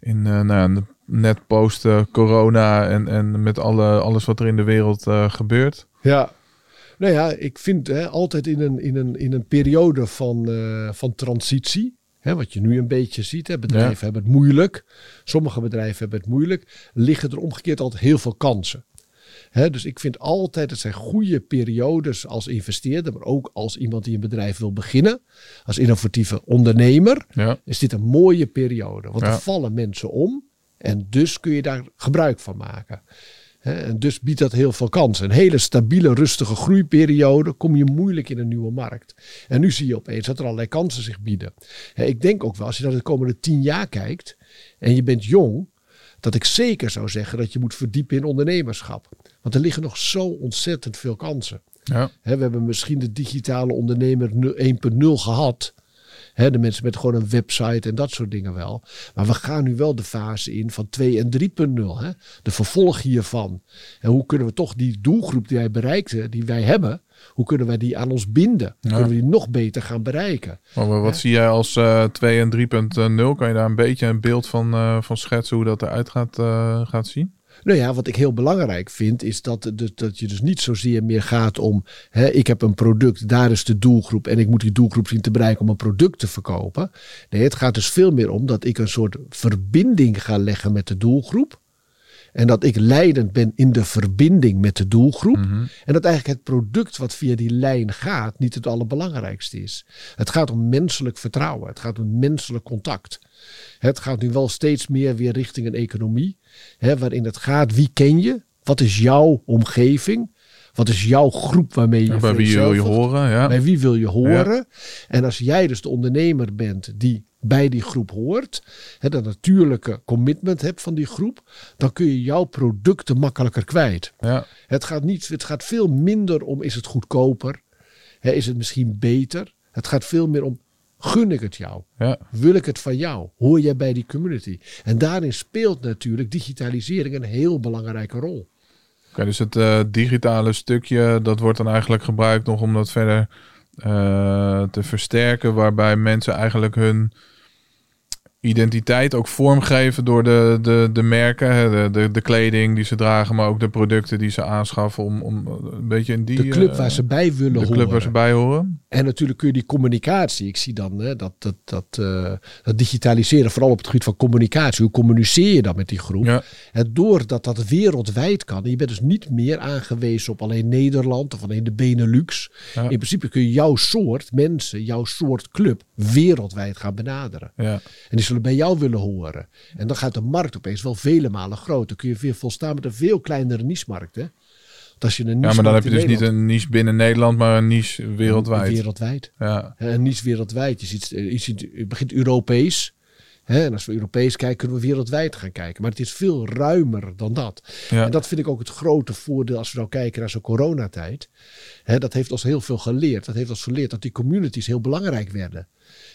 in nou, ja, net post eh, corona en, en met alle, alles wat er in de wereld eh, gebeurt? Ja. Nou ja, ik vind hè, altijd in een, in een, in een periode van, eh, van transitie. Hè, wat je nu een beetje ziet. Hè, bedrijven Ja. hebben het moeilijk. Sommige bedrijven hebben het moeilijk. Liggen er omgekeerd altijd heel veel kansen. Hè, dus ik vind altijd, het zijn goede periodes als investeerder. Maar ook als iemand die een bedrijf wil beginnen. Als innovatieve ondernemer. Ja, Is dit een mooie periode. Want Ja. er vallen mensen om. En dus kun je daar gebruik van maken. En dus biedt dat heel veel kansen. Een hele stabiele, rustige groeiperiode kom je moeilijk in een nieuwe markt. En nu zie je opeens dat er allerlei kansen zich bieden. Ik denk ook wel, als je naar de komende tien jaar kijkt en je bent jong, dat ik zeker zou zeggen dat je moet verdiepen in ondernemerschap. Want er liggen nog zo ontzettend veel kansen. ja, we hebben misschien de digitale ondernemer nu 1.0 gehad. De mensen met gewoon een website en dat soort dingen wel. Maar we gaan nu wel de fase in van 2 en 3.0. hè. De vervolg hiervan. En hoe kunnen we toch die doelgroep die wij bereikten, die wij hebben, hoe kunnen wij die aan ons binden? Ja. kunnen we die nog beter gaan bereiken? maar wat zie jij als eh 2 en 3.0? Kan je daar een beetje een beeld van, eh, van schetsen hoe dat eruit gaat, eh, gaat zien? Nou ja, wat ik heel belangrijk vind, is dat, dat, je dus niet zozeer meer gaat om. Hè, ik heb een product, daar is de doelgroep. En ik moet die doelgroep zien te bereiken om een product te verkopen. Nee, het gaat dus veel meer om dat ik een soort verbinding ga leggen met de doelgroep. En dat ik leidend ben in de verbinding met de doelgroep. En dat eigenlijk het product wat via die lijn gaat niet het allerbelangrijkste is. Het gaat om menselijk vertrouwen. Het gaat om menselijk contact. Het gaat nu wel steeds meer weer richting een economie. Hè, waarin het gaat, wie ken je? Wat is jouw omgeving? Wat is jouw groep waarmee je bij wie wil je horen? Ja. Bij wie wil je horen? En als jij dus de ondernemer bent die bij die groep hoort, hè, dat natuurlijke commitment hebt van die groep, dan kun je jouw producten makkelijker kwijt. Ja. Het gaat, niet, het gaat veel minder om is het goedkoper? Hè, is het misschien beter? Het gaat veel meer om gun ik het jou? Ja. Wil ik het van jou? Hoor jij bij die community? En daarin speelt natuurlijk digitalisering een heel belangrijke rol. Oké, dus het eh, digitale stukje, dat wordt dan eigenlijk gebruikt nog om dat verder te versterken, waarbij mensen eigenlijk hun identiteit ook vormgeven door de, de, de merken, de, de, de kleding die ze dragen, maar ook de producten die ze aanschaffen om, om een beetje in die... De club eh, waar ze bij willen de horen. club waar ze bij horen. En natuurlijk kun je die communicatie. Ik zie dan hè, dat, dat, dat, eh, dat digitaliseren, vooral op het gebied van communicatie. Hoe communiceer je dan met die groep? Ja, En doordat dat wereldwijd kan. En je bent dus niet meer aangewezen op alleen Nederland of alleen de Benelux. Ja. In principe kun je jouw soort mensen, jouw soort club wereldwijd gaan benaderen. ja, En die zullen bij jou willen horen. En dan gaat de markt opeens wel vele malen groter. Kun je weer volstaan met een veel kleinere niche-markt. Hè? Als je een ja, maar dan heb je dus niet een niche binnen Nederland, maar een niche wereldwijd. Wereldwijd. Ja, En niets wereldwijd. Je, ziet, eh, je, ziet, je begint Europees. Hè? En als we Europees kijken, kunnen we wereldwijd gaan kijken. Maar het is veel ruimer dan dat. ja, En dat vind ik ook het grote voordeel als we nou kijken naar zo'n coronatijd. Hè, dat heeft ons heel veel geleerd. Dat heeft ons geleerd dat die communities heel belangrijk werden.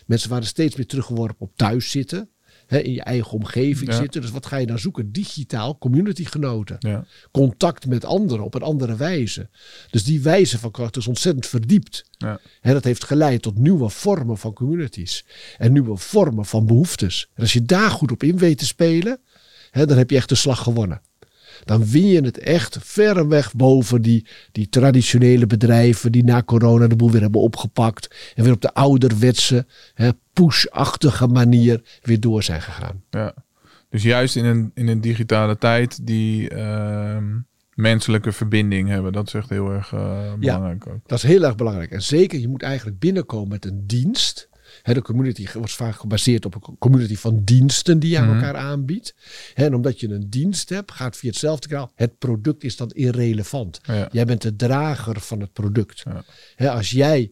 Mensen waren steeds meer teruggeworpen op thuis zitten. Hè, in je eigen omgeving Ja. zitten. Dus wat ga je dan zoeken? Digitaal communitygenoten. ja, Contact met anderen op een andere wijze. Dus die wijze van kracht is ontzettend verdiept. ja. En dat heeft geleid tot nieuwe vormen van communities. En nieuwe vormen van behoeftes. En als je daar goed op in weet te spelen, hè, dan heb je echt de slag gewonnen. Dan win je het echt verreweg boven die, die traditionele bedrijven die na corona de boel weer hebben opgepakt. En weer op de ouderwetse, hè, push-achtige manier weer door zijn gegaan. Ja. Dus juist in een, in een digitale tijd die ehm, menselijke verbinding hebben. Dat is echt heel erg eh, belangrijk ook. Dat is heel erg belangrijk. En zeker, je moet eigenlijk binnenkomen met een dienst. De community wordt vaak gebaseerd op een community van diensten die je aan Mhm. elkaar aanbiedt. En omdat je een dienst hebt, gaat via hetzelfde kanaal. Het product is dan irrelevant. Ja. Jij bent de drager van het product. Ja. Als jij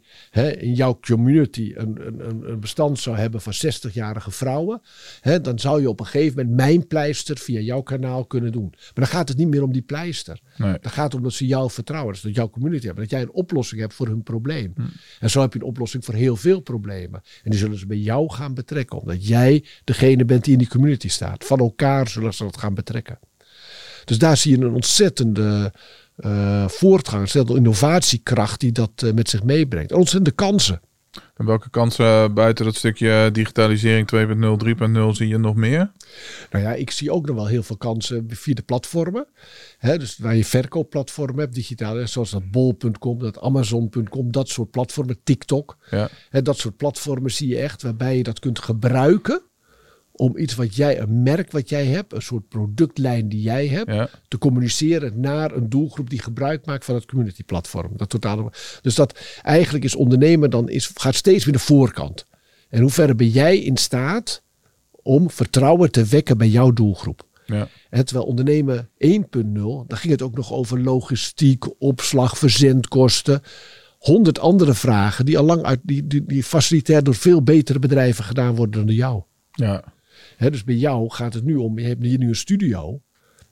in jouw community een, een, een- bestand zou hebben van 60-jarige vrouwen, dan zou je op een gegeven moment mijn pleister via jouw kanaal kunnen doen. Maar dan gaat het niet meer om die pleister. Nee. Dan gaat het om dat ze jou vertrouwen, dus dat jouw community hebben, dat jij een oplossing hebt voor hun probleem. En zo heb je een oplossing voor heel veel problemen. En die zullen ze bij jou gaan betrekken, omdat jij degene bent die in die community staat. Van elkaar zullen ze dat gaan betrekken. Dus daar zie je een ontzettende eh, voortgang, een ontzettende innovatiekracht die dat eh, met zich meebrengt. En ontzettende kansen. En welke kansen buiten dat stukje digitalisering 2.0, 3.0 zie je nog meer? Nou ja, ik zie ook nog wel heel veel kansen via de platformen. Hè, dus waar je verkoopplatformen hebt, digitaal, hè, zoals dat bol.com, dat amazon.com, dat soort platformen, TikTok. Ja, Hè, dat soort platformen zie je echt, waarbij je dat kunt gebruiken om iets wat jij, een merk wat jij hebt, een soort productlijn die jij hebt, ja, te communiceren naar een doelgroep die gebruik maakt van het community platform. Dat totale, dus dat eigenlijk is ondernemen dan is, gaat steeds weer de voorkant. En hoe ver ben jij in staat om vertrouwen te wekken bij jouw doelgroep? ja, En terwijl ondernemen 1.0, daar ging het ook nog over logistiek, opslag, verzendkosten. Honderd andere vragen die al lang uit die, die, die facilitair door veel betere bedrijven gedaan worden dan door jou. ja, Dus bij jou gaat het nu om, je hebt hier nu een studio.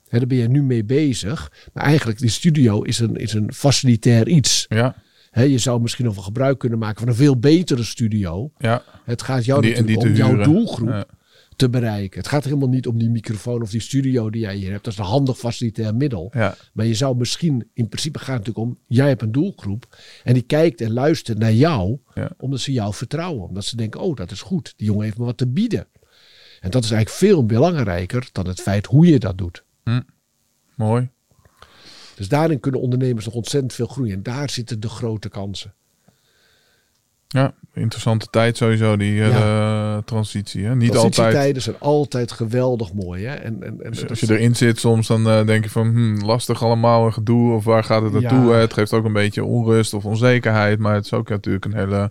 Hè, daar ben je nu mee bezig. Maar eigenlijk, die studio is een, is een facilitair iets. ja, je zou misschien nog wel gebruik kunnen maken van een veel betere studio. ja. Het gaat jou die- natuurlijk om jouw doelgroep Ja. te bereiken. Het gaat helemaal niet om die microfoon of die studio die jij hier hebt. Dat is een handig facilitair middel. Ja, Maar je zou misschien, in principe gaat het natuurlijk om, jij hebt een doelgroep. En die kijkt en luistert naar jou, Ja. omdat ze jou vertrouwen. Omdat ze denken, oh dat is goed, die jongen heeft me wat te bieden. En dat is eigenlijk veel belangrijker dan het feit hoe je dat doet. mooi. Dus daarin kunnen ondernemers nog ontzettend veel groeien. En daar zitten de grote kansen. Ja, interessante tijd sowieso, die eh, transitie. Hè? Niet altijd. Transitietijden zijn altijd geweldig mooi. Hè? En, en, Dus als je is- erin zit, soms dan eh, denk je van hmm, lastig allemaal een gedoe of waar gaat het naartoe? Ja. Het geeft ook een beetje onrust of onzekerheid, maar het is ook natuurlijk een hele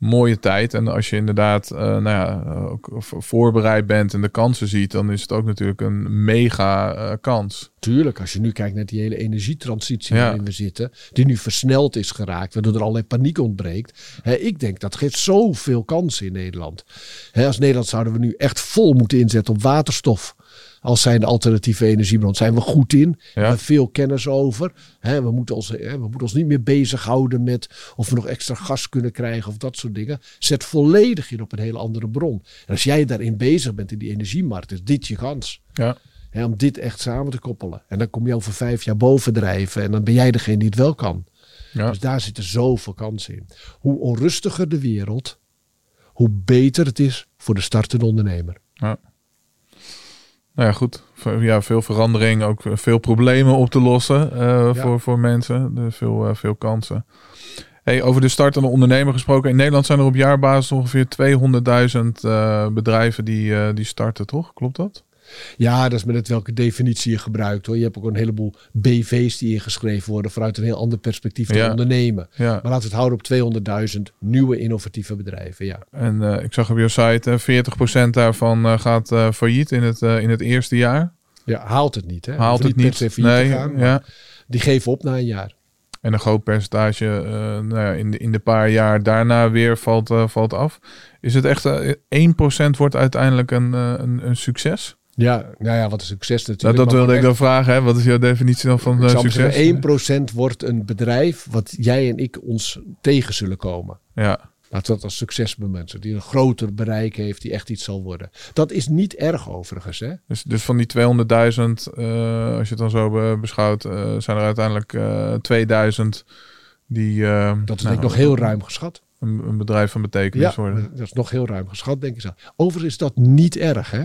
mooie tijd. En als je inderdaad eh, nou ja, ook v- voorbereid bent en de kansen ziet, dan is het ook natuurlijk een mega eh, kans. Tuurlijk, als je nu kijkt naar die hele energietransitie Ja. waarin we zitten, die nu versneld is geraakt, waardoor er allerlei paniek ontbreekt. Hè, ik denk dat geeft zoveel kansen in Nederland. Hè, als Nederland zouden we nu echt vol moeten inzetten op waterstof. Als zijn alternatieve energiebron. Zijn we goed in. We hebben veel kennis over. We, moeten ons, we moeten ons niet meer bezighouden met of we nog extra gas kunnen krijgen of dat soort dingen. Zet volledig in op een hele andere bron. En als jij daarin bezig bent in die energiemarkt, is dit je kans. Ja, om dit echt samen te koppelen. En dan kom je over vijf jaar bovendrijven. En dan ben jij degene die het wel kan. ja, Dus daar zitten zoveel kansen in. Hoe onrustiger de wereld, hoe beter het is voor de startende ondernemer. Ja. Nou ja, goed. Ja, veel verandering, ook veel problemen op te lossen eh, voor, voor mensen. Dus veel, eh, veel kansen. Hey, over de startende ondernemer gesproken. In Nederland zijn er op jaarbasis ongeveer 200.000 eh, bedrijven die, eh, die starten, toch? Klopt dat? Ja, dat is met net welke definitie je gebruikt hoor. Je hebt ook een heleboel BV's die ingeschreven worden vanuit een heel ander perspectief te Ja. ondernemen. Ja. Maar laten we het houden op 200.000 nieuwe innovatieve bedrijven. Ja. En eh, ik zag op je site, eh 40% daarvan eh, gaat eh, failliet in het, eh, in het eerste jaar. ja, haalt het niet. Hè? Haalt het niet. Nee, gaan, ja. Die geven op na een jaar. En een groot percentage eh, nou ja, in, de, in de paar jaar daarna weer valt, eh, valt af. Is het echt eh 1% wordt uiteindelijk een, eh, een, een succes? Ja, nou ja, wat een succes Nou, natuurlijk. dat maar wilde ik dan vragen. Hè? Wat is jouw definitie dan van eh, succes? zeggen, 1% wordt een bedrijf wat jij en ik ons tegen zullen komen. Ja, Laten we dat als succes bemensen. Die een groter bereik heeft, die echt iets zal worden. Dat is niet erg overigens. Hè? dus, dus van die 200.000, eh, als je het dan zo be- beschouwt, eh, zijn er uiteindelijk eh 2000 die Dat is nou, denk ik nog heel ruim geschat. een, een bedrijf van betekenis Ja, worden. dat is nog heel ruim geschat, denk ik zo. Overigens is dat niet erg. Hè?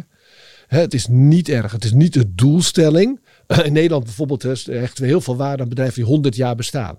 Hè, het is niet erg. Het is niet de doelstelling. In Nederland bijvoorbeeld hechten we heel veel waarde aan bedrijven die 100 jaar bestaan.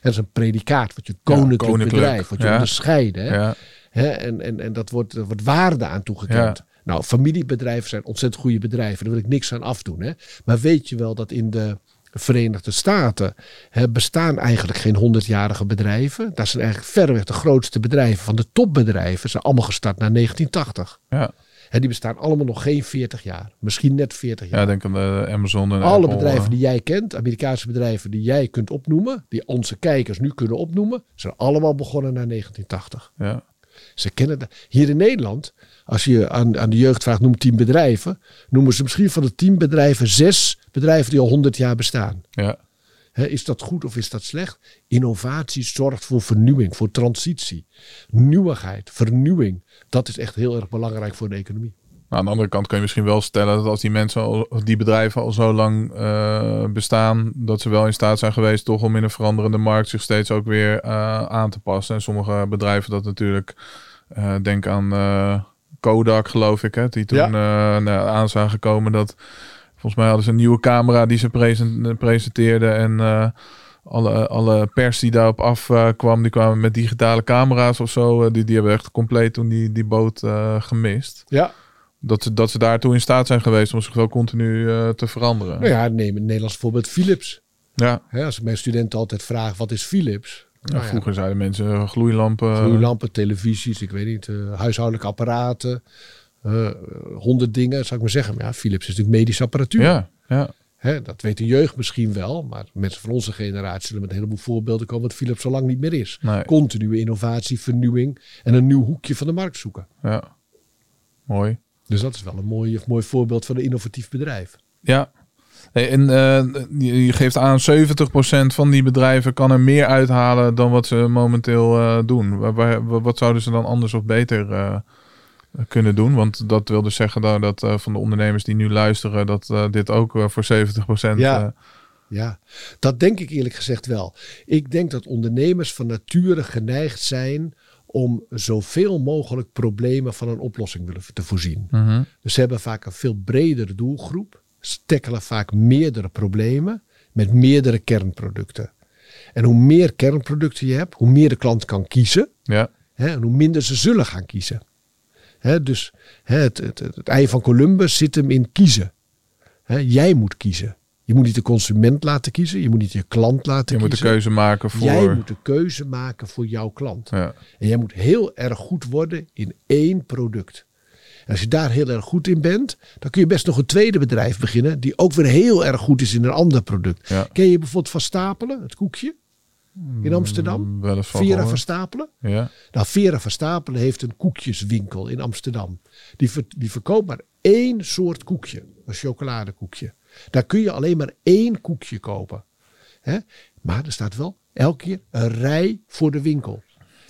Dat is een predicaat, wat je koninklijk, koninklijk, bedrijf, wat je ja. onderscheiden. Hè? Ja, Hè, en, en, en dat wordt, wordt waarde aan toegekend. Nou, familiebedrijven zijn ontzettend goede bedrijven. Daar wil ik niks aan afdoen. Hè. Maar weet je wel dat in de Verenigde Staten hè, bestaan eigenlijk geen 100-jarige bedrijven. Dat zijn eigenlijk verreweg de grootste bedrijven van de topbedrijven. Zijn allemaal gestart na 1980. ja. Hè, die bestaan allemaal nog geen 40 jaar. Misschien net 40 jaar. ja, denk aan de Amazon en Alle Apple, bedrijven eh. die jij kent, Amerikaanse bedrijven die jij kunt opnoemen, die onze kijkers nu kunnen opnoemen, zijn allemaal begonnen na 1980. Ja, Ze kennen dat. Hier in Nederland, als je aan, aan de jeugd vraagt, noem tien bedrijven, noemen ze misschien van de tien bedrijven zes bedrijven die al 100 jaar bestaan. ja. Is dat goed of is dat slecht? Innovatie zorgt voor vernieuwing, voor transitie. Nieuwigheid, vernieuwing. Dat is echt heel erg belangrijk voor de economie. Aan de andere kant kun je misschien wel stellen dat als die mensen, al, die bedrijven al zo lang eh, bestaan, dat ze wel in staat zijn geweest toch om in een veranderende markt zich steeds ook weer eh, aan te passen. En sommige bedrijven dat natuurlijk, eh, denk aan Kodak geloof ik, hè, die toen Ja. nou, aan zagen komen dat, volgens mij hadden ze een nieuwe camera die ze presen- presenteerden en... eh, alle, alle pers die daarop afkwam, kwam, die kwamen met digitale camera's of zo. eh, die, die hebben echt compleet toen die, die boot eh, gemist. Ja. Dat ze, dat ze daartoe in staat zijn geweest om zich wel continu eh, te veranderen. Nou ja, neem een Nederlands voorbeeld Philips. ja. Hè, als ik mijn studenten altijd vraag, wat is Philips? Ja, Nou ja, vroeger zeiden mensen eh, gloeilampen. Gloeilampen, televisies, ik weet niet, eh, huishoudelijke apparaten. Eh, honderd dingen, zou ik maar zeggen. Maar ja, Philips is natuurlijk medische apparatuur. Ja, ja, Hè, dat weet de jeugd misschien wel, maar mensen van onze generatie zullen met een heleboel voorbeelden komen wat Philips zo lang niet meer is. Nee. Continue innovatie, vernieuwing en een nieuw hoekje van de markt zoeken. ja. Mooi. Dus dat is wel een mooi, mooi voorbeeld van een innovatief bedrijf. Ja. Hey, en eh, je geeft aan 70% van die bedrijven kan er meer uithalen dan wat ze momenteel eh, doen. Waar- waar- wat zouden ze dan anders of beter eh, kunnen doen? Want dat wil dus zeggen dat, dat eh, van de ondernemers die nu luisteren, dat eh, dit ook eh, voor 70% Ja. Ja, dat denk ik eerlijk gezegd wel. Ik denk dat ondernemers van nature geneigd zijn om zoveel mogelijk problemen van een oplossing willen te voorzien. mhm. Dus ze hebben vaak een veel bredere doelgroep, ze tackelen vaak meerdere problemen met meerdere kernproducten. En hoe meer kernproducten je hebt, hoe meer de klant kan kiezen ja. hè, en hoe minder ze zullen gaan kiezen. Dus het, het, het, het ei van Columbus zit hem in kiezen. Jij moet kiezen. Je moet niet de consument laten kiezen, je moet niet je klant laten Je moet de kiezen. keuze maken voor... Jij moet de keuze maken voor jouw klant. Ja. En jij moet heel erg goed worden in één product. En als je daar heel erg goed in bent, dan kun je best nog een tweede bedrijf beginnen. die ook weer heel erg goed is in een ander product. Ja. Ken je bijvoorbeeld Van Stapelen, het koekje? In Amsterdam? Mm, wel eens van Vera gehoord. van Stapelen? Ja. Nou, Vera van Stapelen heeft een koekjeswinkel in Amsterdam. Die, ver- die verkoopt maar één soort koekje. Een chocoladekoekje. Daar kun je alleen maar één koekje kopen. Hè? Maar er staat wel elke keer een rij voor de winkel.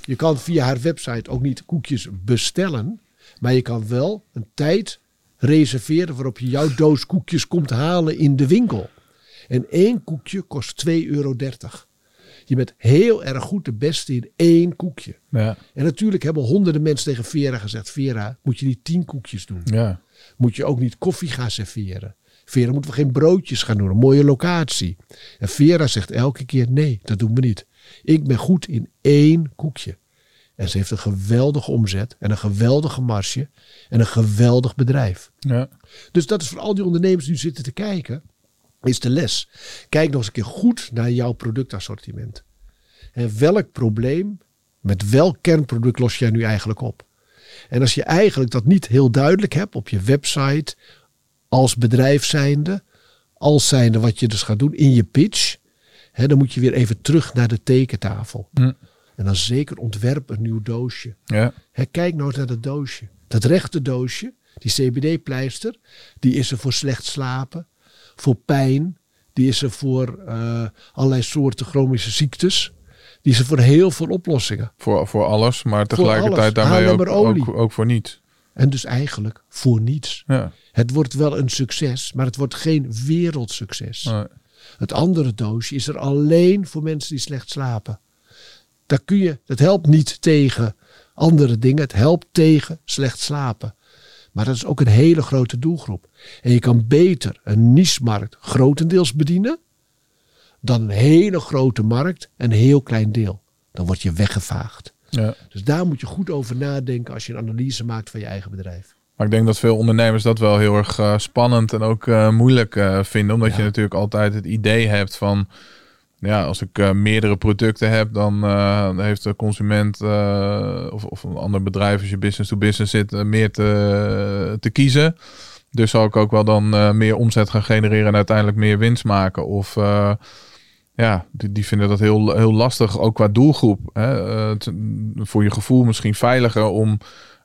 Je kan via haar website ook niet koekjes bestellen. Maar je kan wel een tijd reserveren waarop je jouw doos koekjes komt halen in de winkel. En één koekje kost 2,30 euro. Je bent heel erg goed de beste in één koekje. Ja. En natuurlijk hebben honderden mensen tegen Vera gezegd: Vera, moet je niet tien koekjes doen? Ja. Moet je ook niet koffie gaan serveren? Vera, moeten we geen broodjes gaan doen? Een mooie locatie. En Vera zegt elke keer: nee, dat doen we niet. Ik ben goed in één koekje. En ze heeft een geweldige omzet en een geweldige marge en een geweldig bedrijf. Ja. Dus dat is voor al die ondernemers die nu zitten te kijken, is de les. Kijk nog eens een keer goed naar jouw productassortiment. En welk probleem, met welk kernproduct los jij nu eigenlijk op? En als je eigenlijk dat niet heel duidelijk hebt op je website, als bedrijf zijnde, als zijnde wat je dus gaat doen in je pitch, hè, dan moet je weer even terug naar de tekentafel. Hm. En dan zeker ontwerp een nieuw doosje. Ja. Hè, kijk nou eens naar dat doosje. Dat rechte doosje, die CBD-pleister, die is er voor slecht slapen, voor pijn, die is er voor eh, allerlei soorten chronische ziektes. Die is er voor heel veel oplossingen. Voor, voor alles, maar tegelijkertijd daarmee ook, ook, ook voor niets. En dus eigenlijk voor niets. Ja. Het wordt wel een succes, maar het wordt geen wereldsucces. Nee. Het andere doosje is er alleen voor mensen die slecht slapen. Daar kun je, dat helpt niet tegen andere dingen. Het helpt tegen slecht slapen. Maar dat is ook een hele grote doelgroep. En je kan beter een niche-markt grotendeels bedienen. dan een hele grote markt een heel klein deel. Dan word je weggevaagd. Ja. Dus daar moet je goed over nadenken als je een analyse maakt van je eigen bedrijf. Maar ik denk dat veel ondernemers dat wel heel erg eh, spannend en ook eh, moeilijk eh, vinden. Omdat je natuurlijk altijd het idee hebt van... Ja, als ik eh, meerdere producten heb, dan eh, heeft de consument eh, of, of een ander bedrijf, als je business to business zit, meer te, te kiezen. Dus zal ik ook wel dan meer omzet gaan genereren en uiteindelijk meer winst maken. Of ja, die, die vinden dat heel, heel lastig, ook qua doelgroep. Hè? Voor je gevoel misschien veiliger om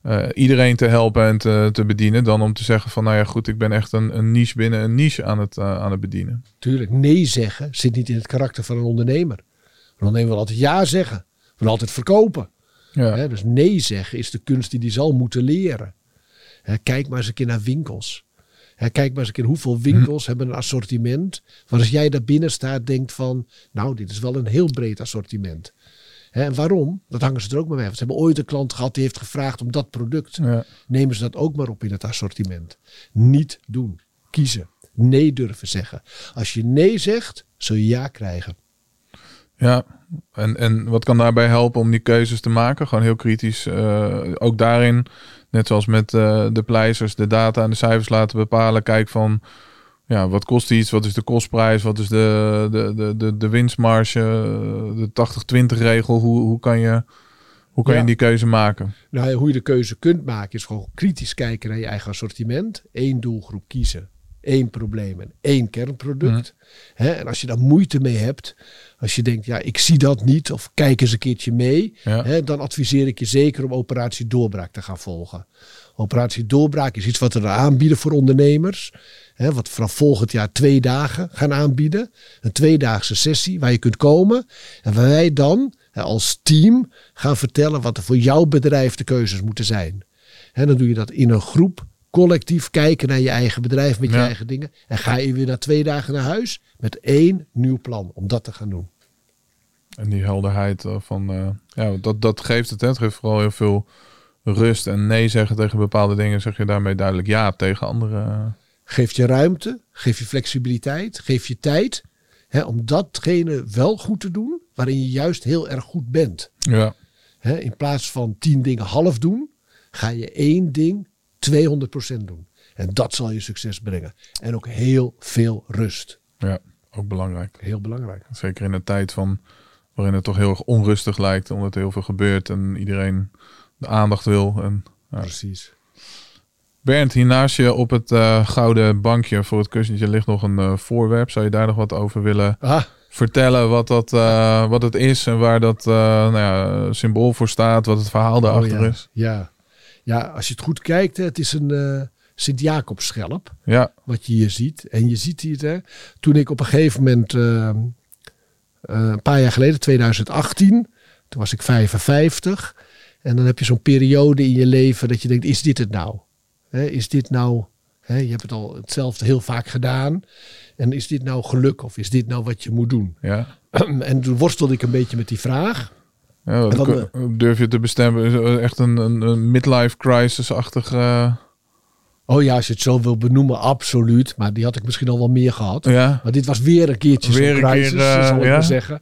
eh, iedereen te helpen en te, te bedienen, dan om te zeggen van, nou ja, goed, ik ben echt een, een niche binnen een niche aan het, eh, aan het bedienen. Tuurlijk, nee zeggen zit niet in het karakter van een ondernemer. Een ondernemer wil altijd ja zeggen. Wil altijd verkopen. Ja, Hè, dus nee zeggen is de kunst die die zal moeten leren. Hè, kijk maar eens een keer naar winkels. Hè, kijk maar eens een keer hoeveel winkels hebben een assortiment. Waar als jij daar binnen staat denkt van, nou dit is wel een heel breed assortiment. En waarom? Dat hangen ze er ook maar mee. Want ze hebben ooit een klant gehad die heeft gevraagd om dat product. ja. Nemen ze dat ook maar op in het assortiment. Niet doen. Kiezen. Nee durven zeggen. Als je nee zegt, zul je ja krijgen. Ja, en, en wat kan daarbij helpen om die keuzes te maken? Gewoon heel kritisch. eh, ook daarin, net zoals met eh, de pleisters, de data en de cijfers laten bepalen. Kijk van, ja, wat kost iets? Wat is de kostprijs? Wat is de, de, de, de, de winstmarge? De 80-20 regel? Hoe, hoe kan je, hoe kan Ja. je die keuze maken? Nou, hoe je de keuze kunt maken is gewoon kritisch kijken naar je eigen assortiment. Eén doelgroep kiezen. Één probleem en één kernproduct. Hè, en als je daar moeite mee hebt, als je denkt, ja, ik zie dat niet, of kijk eens een keertje mee, Ja. hè, dan adviseer ik je zeker om operatie doorbraak te gaan volgen. Operatie doorbraak is iets wat we aanbieden voor ondernemers. Hè, wat vanaf volgend jaar twee dagen gaan aanbieden. Een tweedaagse sessie waar je kunt komen. En waar wij dan hè, als team gaan vertellen wat er voor jouw bedrijf de keuzes moeten zijn. En dan doe je dat in een groep, collectief kijken naar je eigen bedrijf met je eigen dingen. En ga je weer na twee dagen naar huis met één nieuw plan om dat te gaan doen. En die helderheid eh, van, eh, ja, dat, dat geeft het. Hè. Het geeft vooral heel veel rust en nee zeggen tegen bepaalde dingen. Zeg je daarmee duidelijk ja tegen andere. Geef je ruimte, geef je flexibiliteit, geef je tijd. Hè, om datgene wel goed te doen waarin je juist heel erg goed bent. Ja, Hè, in plaats van tien dingen half doen, ga je één ding 200% doen. En dat zal je succes brengen. En ook heel veel rust. ja, ook belangrijk. Heel belangrijk. Zeker in een tijd van waarin het toch heel erg onrustig lijkt, omdat er heel veel gebeurt en iedereen de aandacht wil. En, ja. Precies. Bernd, hier naast je op het eh, gouden bankje voor het kussentje ligt nog een eh, voorwerp. Zou je daar nog wat over willen Ah, vertellen? Wat, dat, eh, wat het is en waar dat nou ja, symbool voor staat, wat het verhaal daarachter oh ja. is? Ja. ja, als je het goed kijkt, het is een eh Sint-Jacobsschelp. Ja, wat je hier ziet. En je ziet hier, hè, toen ik op een gegeven moment, een paar jaar geleden, 2018, toen was ik 55. En dan heb je zo'n periode in je leven dat je denkt, is dit het nou? Is dit nou, je hebt het al hetzelfde heel vaak gedaan. En is dit nou geluk of is dit nou wat je moet doen? ja, en toen worstelde ik een beetje met die vraag. Ja, wat En wat kun- hoe durf je te bestemmen? Is Echt een, een, een midlife crisis-achtig... eh, Oh ja, als je het zo wil benoemen, absoluut. Maar die had ik misschien al wel meer gehdit ja, Maar dit was weer een keertje Weer zo'n een crisis, keer, eh, zal ik ja. maar zeggen.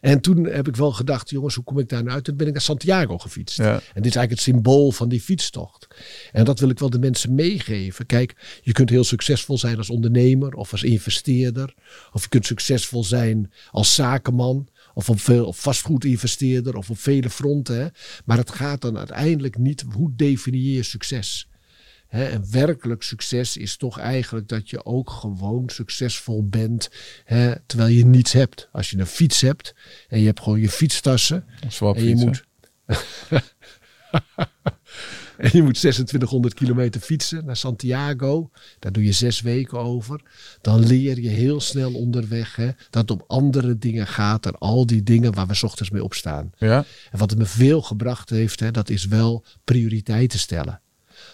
En toen heb ik wel gedacht, jongens, hoe kom ik daar nou uit? Toen ben ik naar Santiago gefietst. ja. En dit is eigenlijk het symbool van die fietstocht. En dat wil ik wel de mensen meegeven. Kijk, je kunt heel succesvol zijn als ondernemer of als investeerder. Of je kunt succesvol zijn als zakenman. Of op veel vastgoedinvesteerder of op vele fronten. Hè. Maar het gaat dan uiteindelijk niet, hoe definieer je succes? Hè, en werkelijk succes is toch eigenlijk dat je ook gewoon succesvol bent terwijl je niets hebt. Als je een fiets hebt en je hebt gewoon je fietstassen en je moet. en je moet 2600 kilometer fietsen naar Santiago. Daar doe je zes weken over. Dan leer je heel snel onderweg dat het om andere dingen gaat dan al die dingen waar we 's ochtends mee opstaan. Ja, En wat het me veel gebracht heeft, dat is wel prioriteiten stellen.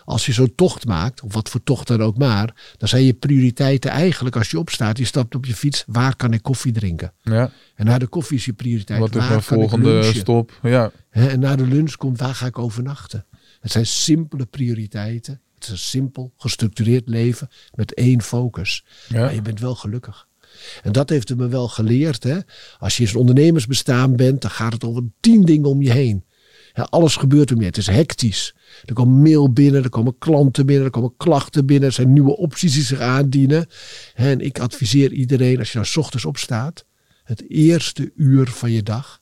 Als je zo'n tocht maakt, of wat voor tocht dan ook maar, dan zijn je prioriteiten eigenlijk als je opstaat, je stapt op je fiets, waar kan ik koffie drinken? ja. En na de koffie is je prioriteit, Wat is waar mijn volgende stop? Ja, en na de lunch komt waar ga ik overnachten. Het zijn simpele prioriteiten. Het is een simpel, gestructureerd leven met één focus. ja. Maar je bent wel gelukkig. En dat heeft het me wel geleerd. Hè? Als je in een ondernemersbestaan bent, dan gaat het over tien dingen om je heen. Ja, alles gebeurt om je. Het is hectisch. Er komt mail binnen, er komen klanten binnen, er komen klachten binnen. Er zijn nieuwe opties die zich aandienen. En ik adviseer iedereen, als je nou 's ochtends opstaat, het eerste uur van je dag,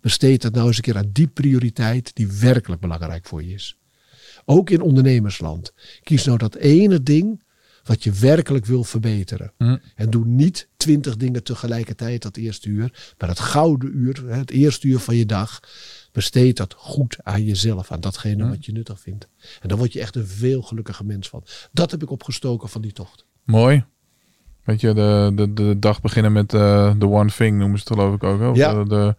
besteed dat nou eens een keer aan die prioriteit die werkelijk belangrijk voor je is. Ook in ondernemersland. Kies nou dat ene ding wat je werkelijk wil verbeteren. Hm. En doe niet twintig dingen tegelijkertijd dat eerste uur. Maar het gouden uur, het eerste uur van je dag, besteed dat goed aan jezelf. Aan datgene wat je nuttig vindt. En dan word je echt een veel gelukkiger mens van. Dat heb ik opgestoken van die tocht. Mooi. Weet je, de, de, de dag beginnen met eh, de one thing noemen ze het geloof ik ook. Hè? Ja. De, de-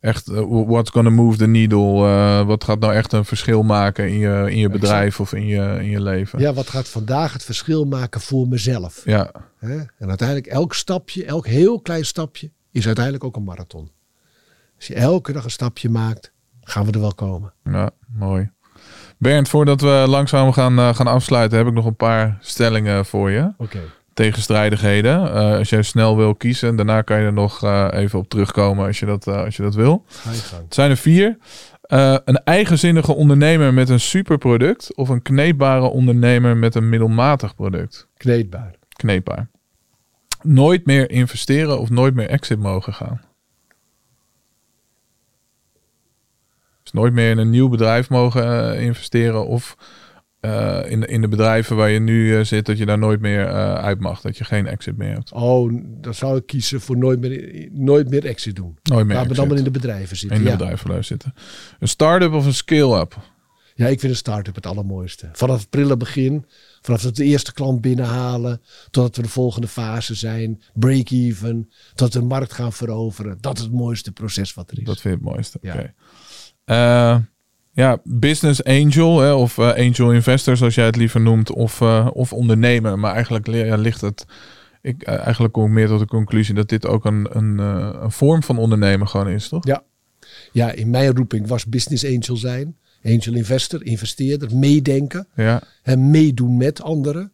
echt, eh, what's gonna move the needle? eh, wat gaat nou echt een verschil maken in je, in je bedrijf of in je, in je leven? Ja, wat gaat vandaag het verschil maken voor mezelf? Ja, Hè? En uiteindelijk elk stapje, elk heel klein stapje, is uiteindelijk ook een marathon. Als je elke dag een stapje maakt, gaan we er wel komen. ja, mooi. Bernd, voordat we langzaam gaan, eh, gaan afsluiten, heb ik nog een paar stellingen voor je. Oké. Tegenstrijdigheden. Eh, als jij snel wil kiezen, daarna kan je er nog eh, even op terugkomen als je dat, als je dat wil. Ga je gang. Het zijn er vier. Een eigenzinnige ondernemer met een superproduct of een kneedbare ondernemer met een middelmatig product. Kneedbaar. Kneedbaar. Nooit meer investeren of nooit meer exit mogen gaan. Nooit meer in een nieuw bedrijf mogen eh, investeren of eh, in, in de bedrijven waar je nu eh, zit, dat je daar nooit meer uit mag. Dat je geen exit meer hebt. Oh, dan zou ik kiezen voor nooit meer, nooit meer exit doen. Nooit meer Laten we dan maar in de bedrijven zitten. in de ja. bedrijven blijven zitten. Een start-up of een scale-up? ja, ik vind een start-up het allermooiste. Vanaf het prille begin, vanaf het de eerste klant binnenhalen, totdat we de volgende fase zijn, break-even, tot we de markt gaan veroveren. Dat is het mooiste proces wat er is. Dat vind ik het mooiste. Ja. Oké. Eh, ja, business angel hè, of eh, angel investor zoals jij het liever noemt, of, eh, of ondernemer. Maar eigenlijk ja, ligt het. Ik, eigenlijk kom ik meer tot de conclusie dat dit ook een, een, een vorm van ondernemen gewoon is, toch? Ja. ja, in mijn roeping was business angel zijn. Angel investor, investeerder, meedenken. Ja, en meedoen met anderen.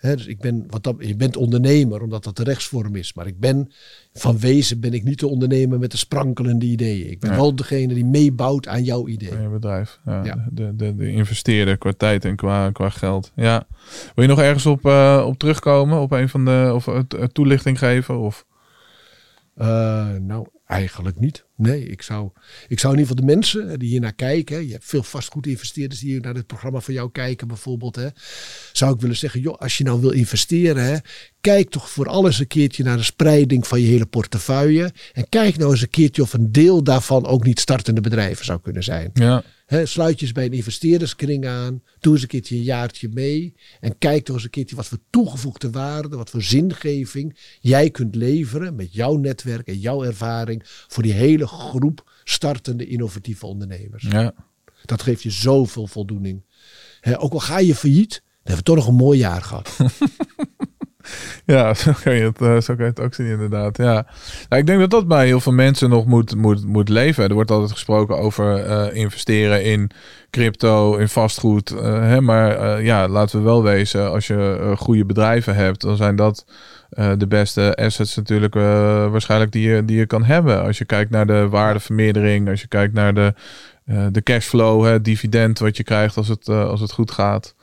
Dus ik ben, wat dat, je bent ondernemer omdat dat de rechtsvorm is. Maar ik ben van wezen ben ik niet de ondernemer met de sprankelende ideeën. Ik ben Ja. wel degene die meebouwt aan jouw idee. je bedrijf. Ja, Ja. De, de, de investeerder qua tijd en qua, qua geld. Ja. Wil je nog ergens op, eh, op terugkomen? Op een van de of een toelichting geven? Of Eh, nou, eigenlijk niet. Nee, ik zou, ik zou in ieder geval de mensen die hier naar kijken. Je hebt veel vastgoedinvesteerders die hier naar dit programma van jou kijken bijvoorbeeld. Hè, zou ik willen zeggen, joh, als je nou wil investeren. Hè, kijk toch voor alles een keertje naar de spreiding van je hele portefeuille. En kijk nou eens een keertje of een deel daarvan ook niet startende bedrijven zou kunnen zijn. ja, Hè, sluit je eens bij een investeerderskring aan. Doe eens een keertje een jaartje mee. En kijk toch eens een keertje wat voor toegevoegde waarde, wat voor zingeving jij kunt leveren met jouw netwerk en jouw ervaring voor die hele groep startende innovatieve ondernemers. ja. Dat geeft je zoveel voldoening. Ook al ga je failliet, dan hebben we toch nog een mooi jaar gehad. Ja, zo kan, je het, eh, zo kan je het ook zien inderdaad. Ja. Nou, ik denk dat dat bij heel veel mensen nog moet, moet, moet leven. Er wordt altijd gesproken over eh, investeren in crypto, in vastgoed. eh, hè, maar ja, laten we wel wezen, als je goede bedrijven hebt, dan zijn dat de beste assets natuurlijk waarschijnlijk die je, die je kan hebben. Als je kijkt naar de waardevermeerdering, als je kijkt naar de, de cashflow, hè, dividend wat je krijgt als het, als het goed gaat.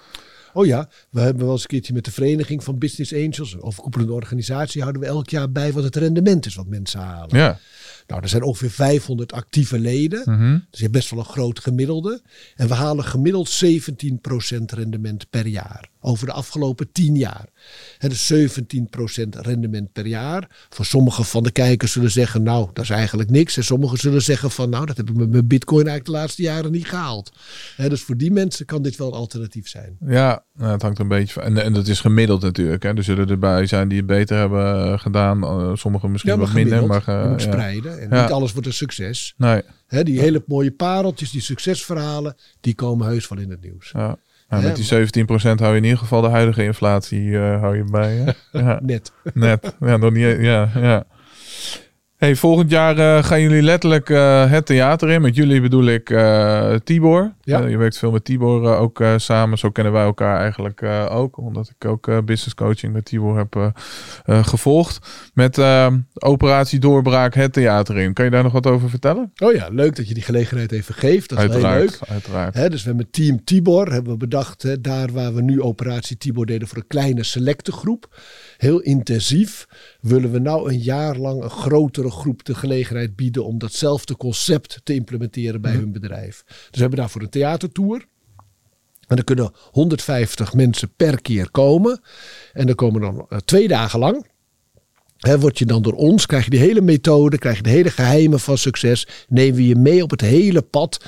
Oh ja, we hebben wel eens een keertje met de vereniging van Business Angels, een overkoepelende organisatie, houden we elk jaar bij wat het rendement is wat mensen halen. Ja. Nou, er zijn ongeveer 500 actieve leden. Mhm. Dus je hebt best wel een groot gemiddelde. En we halen gemiddeld 17% rendement per jaar. Over de afgelopen 10 jaar. Hè, dus 17% rendement per jaar. Voor sommige van de kijkers zullen zeggen, nou, dat is eigenlijk niks. En sommigen zullen zeggen van, nou, dat heb ik met mijn bitcoin eigenlijk de laatste jaren niet gehaald. Dus voor die mensen kan dit wel een alternatief zijn. Ja, nou, het hangt een beetje van. En, en dat is gemiddeld natuurlijk. Hè. Er zullen erbij zijn die het beter hebben eh, gedaan. Uh, sommigen misschien wat minder. Maar, Je uh, moet spreiden. En Ja. niet alles wordt een succes. Nee. Die hele mooie pareltjes, die succesverhalen, die komen heus wel in het nieuws. Ja. Nou, met die 17% hou je in ieder geval de huidige inflatie eh, hou je bij. Hè? Ja, Net. net. Ja, nog niet. Ja, ja. Hey, volgend jaar eh, gaan jullie letterlijk eh, het theater in. Met jullie bedoel ik Tibor. Ja. Eh, je werkt veel met Tibor eh, ook eh, samen. Zo kennen wij elkaar eigenlijk ook. Omdat ik ook business coaching met Tibor heb gevolgd. Met eh, operatie Doorbraak het theater in. Kan je daar nog wat over vertellen? Oh ja, leuk dat je die gelegenheid even geeft. Dat is heel leuk. uiteraard. dus we hebben Team Tibor hebben we bedacht, daar waar we nu operatie Tibor deden voor een kleine selecte groep. Heel intensief willen we nou een jaar lang een grotere groep de gelegenheid bieden om datzelfde concept te implementeren bij hun bedrijf. Dus we hebben daarvoor een theatertour. En er kunnen 150 mensen per keer komen. En dan komen dan eh, twee dagen lang. Hè, word je dan door ons, krijg je die hele methode, krijg je de hele geheimen van succes. Nemen we je mee op het hele pad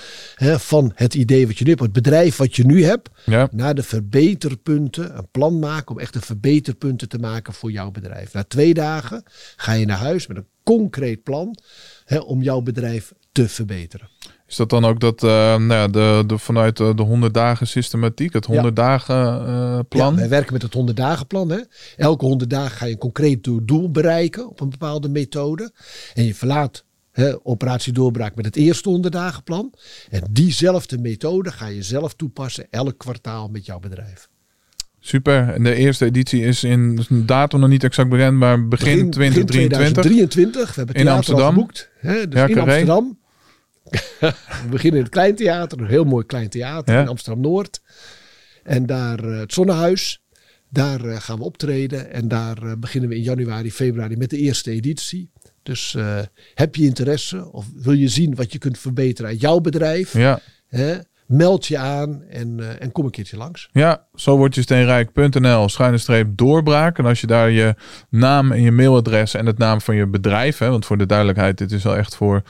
van het idee wat je nu hebt, het bedrijf wat je nu hebt, Ja. naar de verbeterpunten. Een plan maken om echt de verbeterpunten te maken voor jouw bedrijf. Na twee dagen ga je naar huis met een concreet plan hè, om jouw bedrijf te verbeteren. Is dat dan ook dat, eh, nou ja, de, de, vanuit de, de 100 dagen systematiek, het 100 dagen eh, plan? Ja, wij werken met het 100 dagen plan. Hè. Elke 100 dagen ga je een concreet doel- bereiken op een bepaalde methode. En je verlaat hè, operatie doorbraak met het eerste 100 dagen plan. En diezelfde methode ga je zelf toepassen elk kwartaal met jouw bedrijf. Super. En de eerste editie is in dus datum nog niet exact bekend, maar begin, 2023. 2023. We hebben In theater al Amsterdam. geboekt. Hè, dus Ja, in. Amsterdam. we beginnen in het klein theater, een heel mooi klein theater Ja. in Amsterdam Noord. En daar eh, het Zonnehuis. Daar eh, gaan we optreden. En daar eh, beginnen we in januari, februari met de eerste editie. Dus heb je interesse of wil je zien wat je kunt verbeteren aan jouw bedrijf? Ja. Hè? Meld je aan en, en kom een keertje langs. Ja, zo word je steenrijk.nl schuine streep doorbraak. En als je daar je naam en je mailadres en het naam van je bedrijf, hè, want voor de duidelijkheid, dit is wel echt voor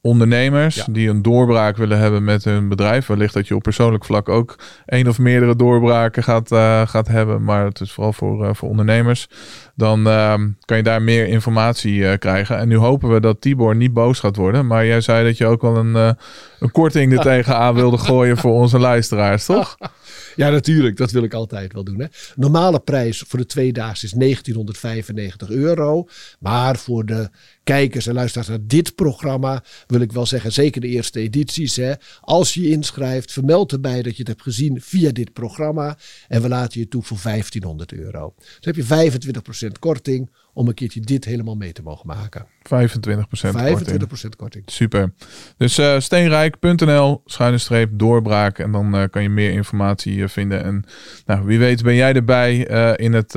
ondernemers Ja. die een doorbraak willen hebben met hun bedrijf. Wellicht dat je op persoonlijk vlak ook één of meerdere doorbraken gaat, eh, gaat hebben, maar het is vooral voor, eh, voor ondernemers. Dan ehm, kan je daar meer informatie eh, krijgen. En nu hopen we dat Tibor niet boos gaat worden, maar jij zei dat je ook wel een, een korting er tegenaan wilde gooien voor onze luisteraars, toch? Ja, natuurlijk. Dat wil ik altijd wel doen. Hè. Normale prijs voor de tweedaagse is 1995 euro. Maar voor de kijkers en luisteraars naar dit programma wil ik wel zeggen, zeker de eerste edities. Hè, als je inschrijft, vermeld erbij dat je het hebt gezien via dit programma. En we laten je toe voor 1500 euro. Dus heb je 25% korting om een keertje dit helemaal mee te mogen maken. 25% korting. 25% korting. Super. Dus eh, steenrijk.nl, schuine streep, doorbraak. En dan eh, kan je meer informatie eh, vinden. En nou, wie weet ben jij erbij in, het,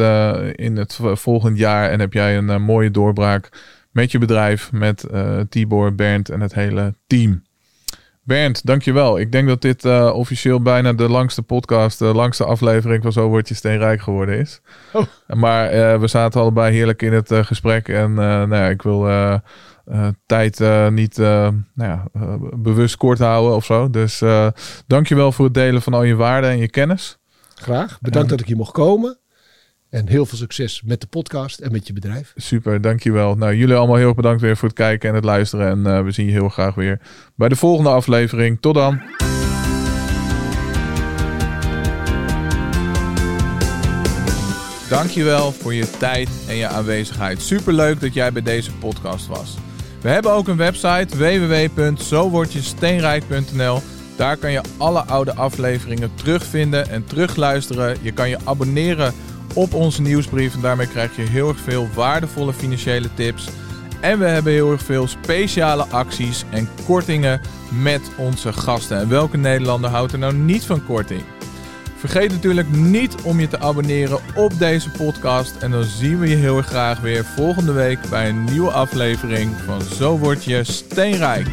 in het volgend jaar. En heb jij een mooie doorbraak met je bedrijf. Met Tibor, Bernd en het hele team. Bernd, dankjewel. Ik denk dat dit eh, officieel bijna de langste podcast, de langste aflevering van Zo Word Je Steenrijk geworden is. Oh. Maar eh, we zaten allebei heerlijk in het eh, gesprek. En nou ja, ik wil tijd niet nou ja, bewust kort houden of zo. Dus dankjewel voor het delen van al je waarden en je kennis. Graag. Bedankt dat ik hier mocht komen. En heel veel succes met de podcast en met je bedrijf. Super, dankjewel. Nou, jullie allemaal heel erg bedankt weer voor het kijken en het luisteren. En eh, we zien je heel graag weer bij de volgende aflevering. Tot dan. Dankjewel voor je tijd en je aanwezigheid. Superleuk dat jij bij deze podcast was. We hebben ook een website www.zowordjesteenrijk.nl. Daar kan je alle oude afleveringen terugvinden en terugluisteren. Je kan je abonneren op onze nieuwsbrief en daarmee krijg je heel erg veel waardevolle financiële tips. En we hebben heel erg veel speciale acties en kortingen met onze gasten. En welke Nederlander houdt er nou niet van korting? Vergeet natuurlijk niet om je te abonneren op deze podcast. En dan zien we je heel erg graag weer volgende week bij een nieuwe aflevering van Zo Word Je Steenrijk.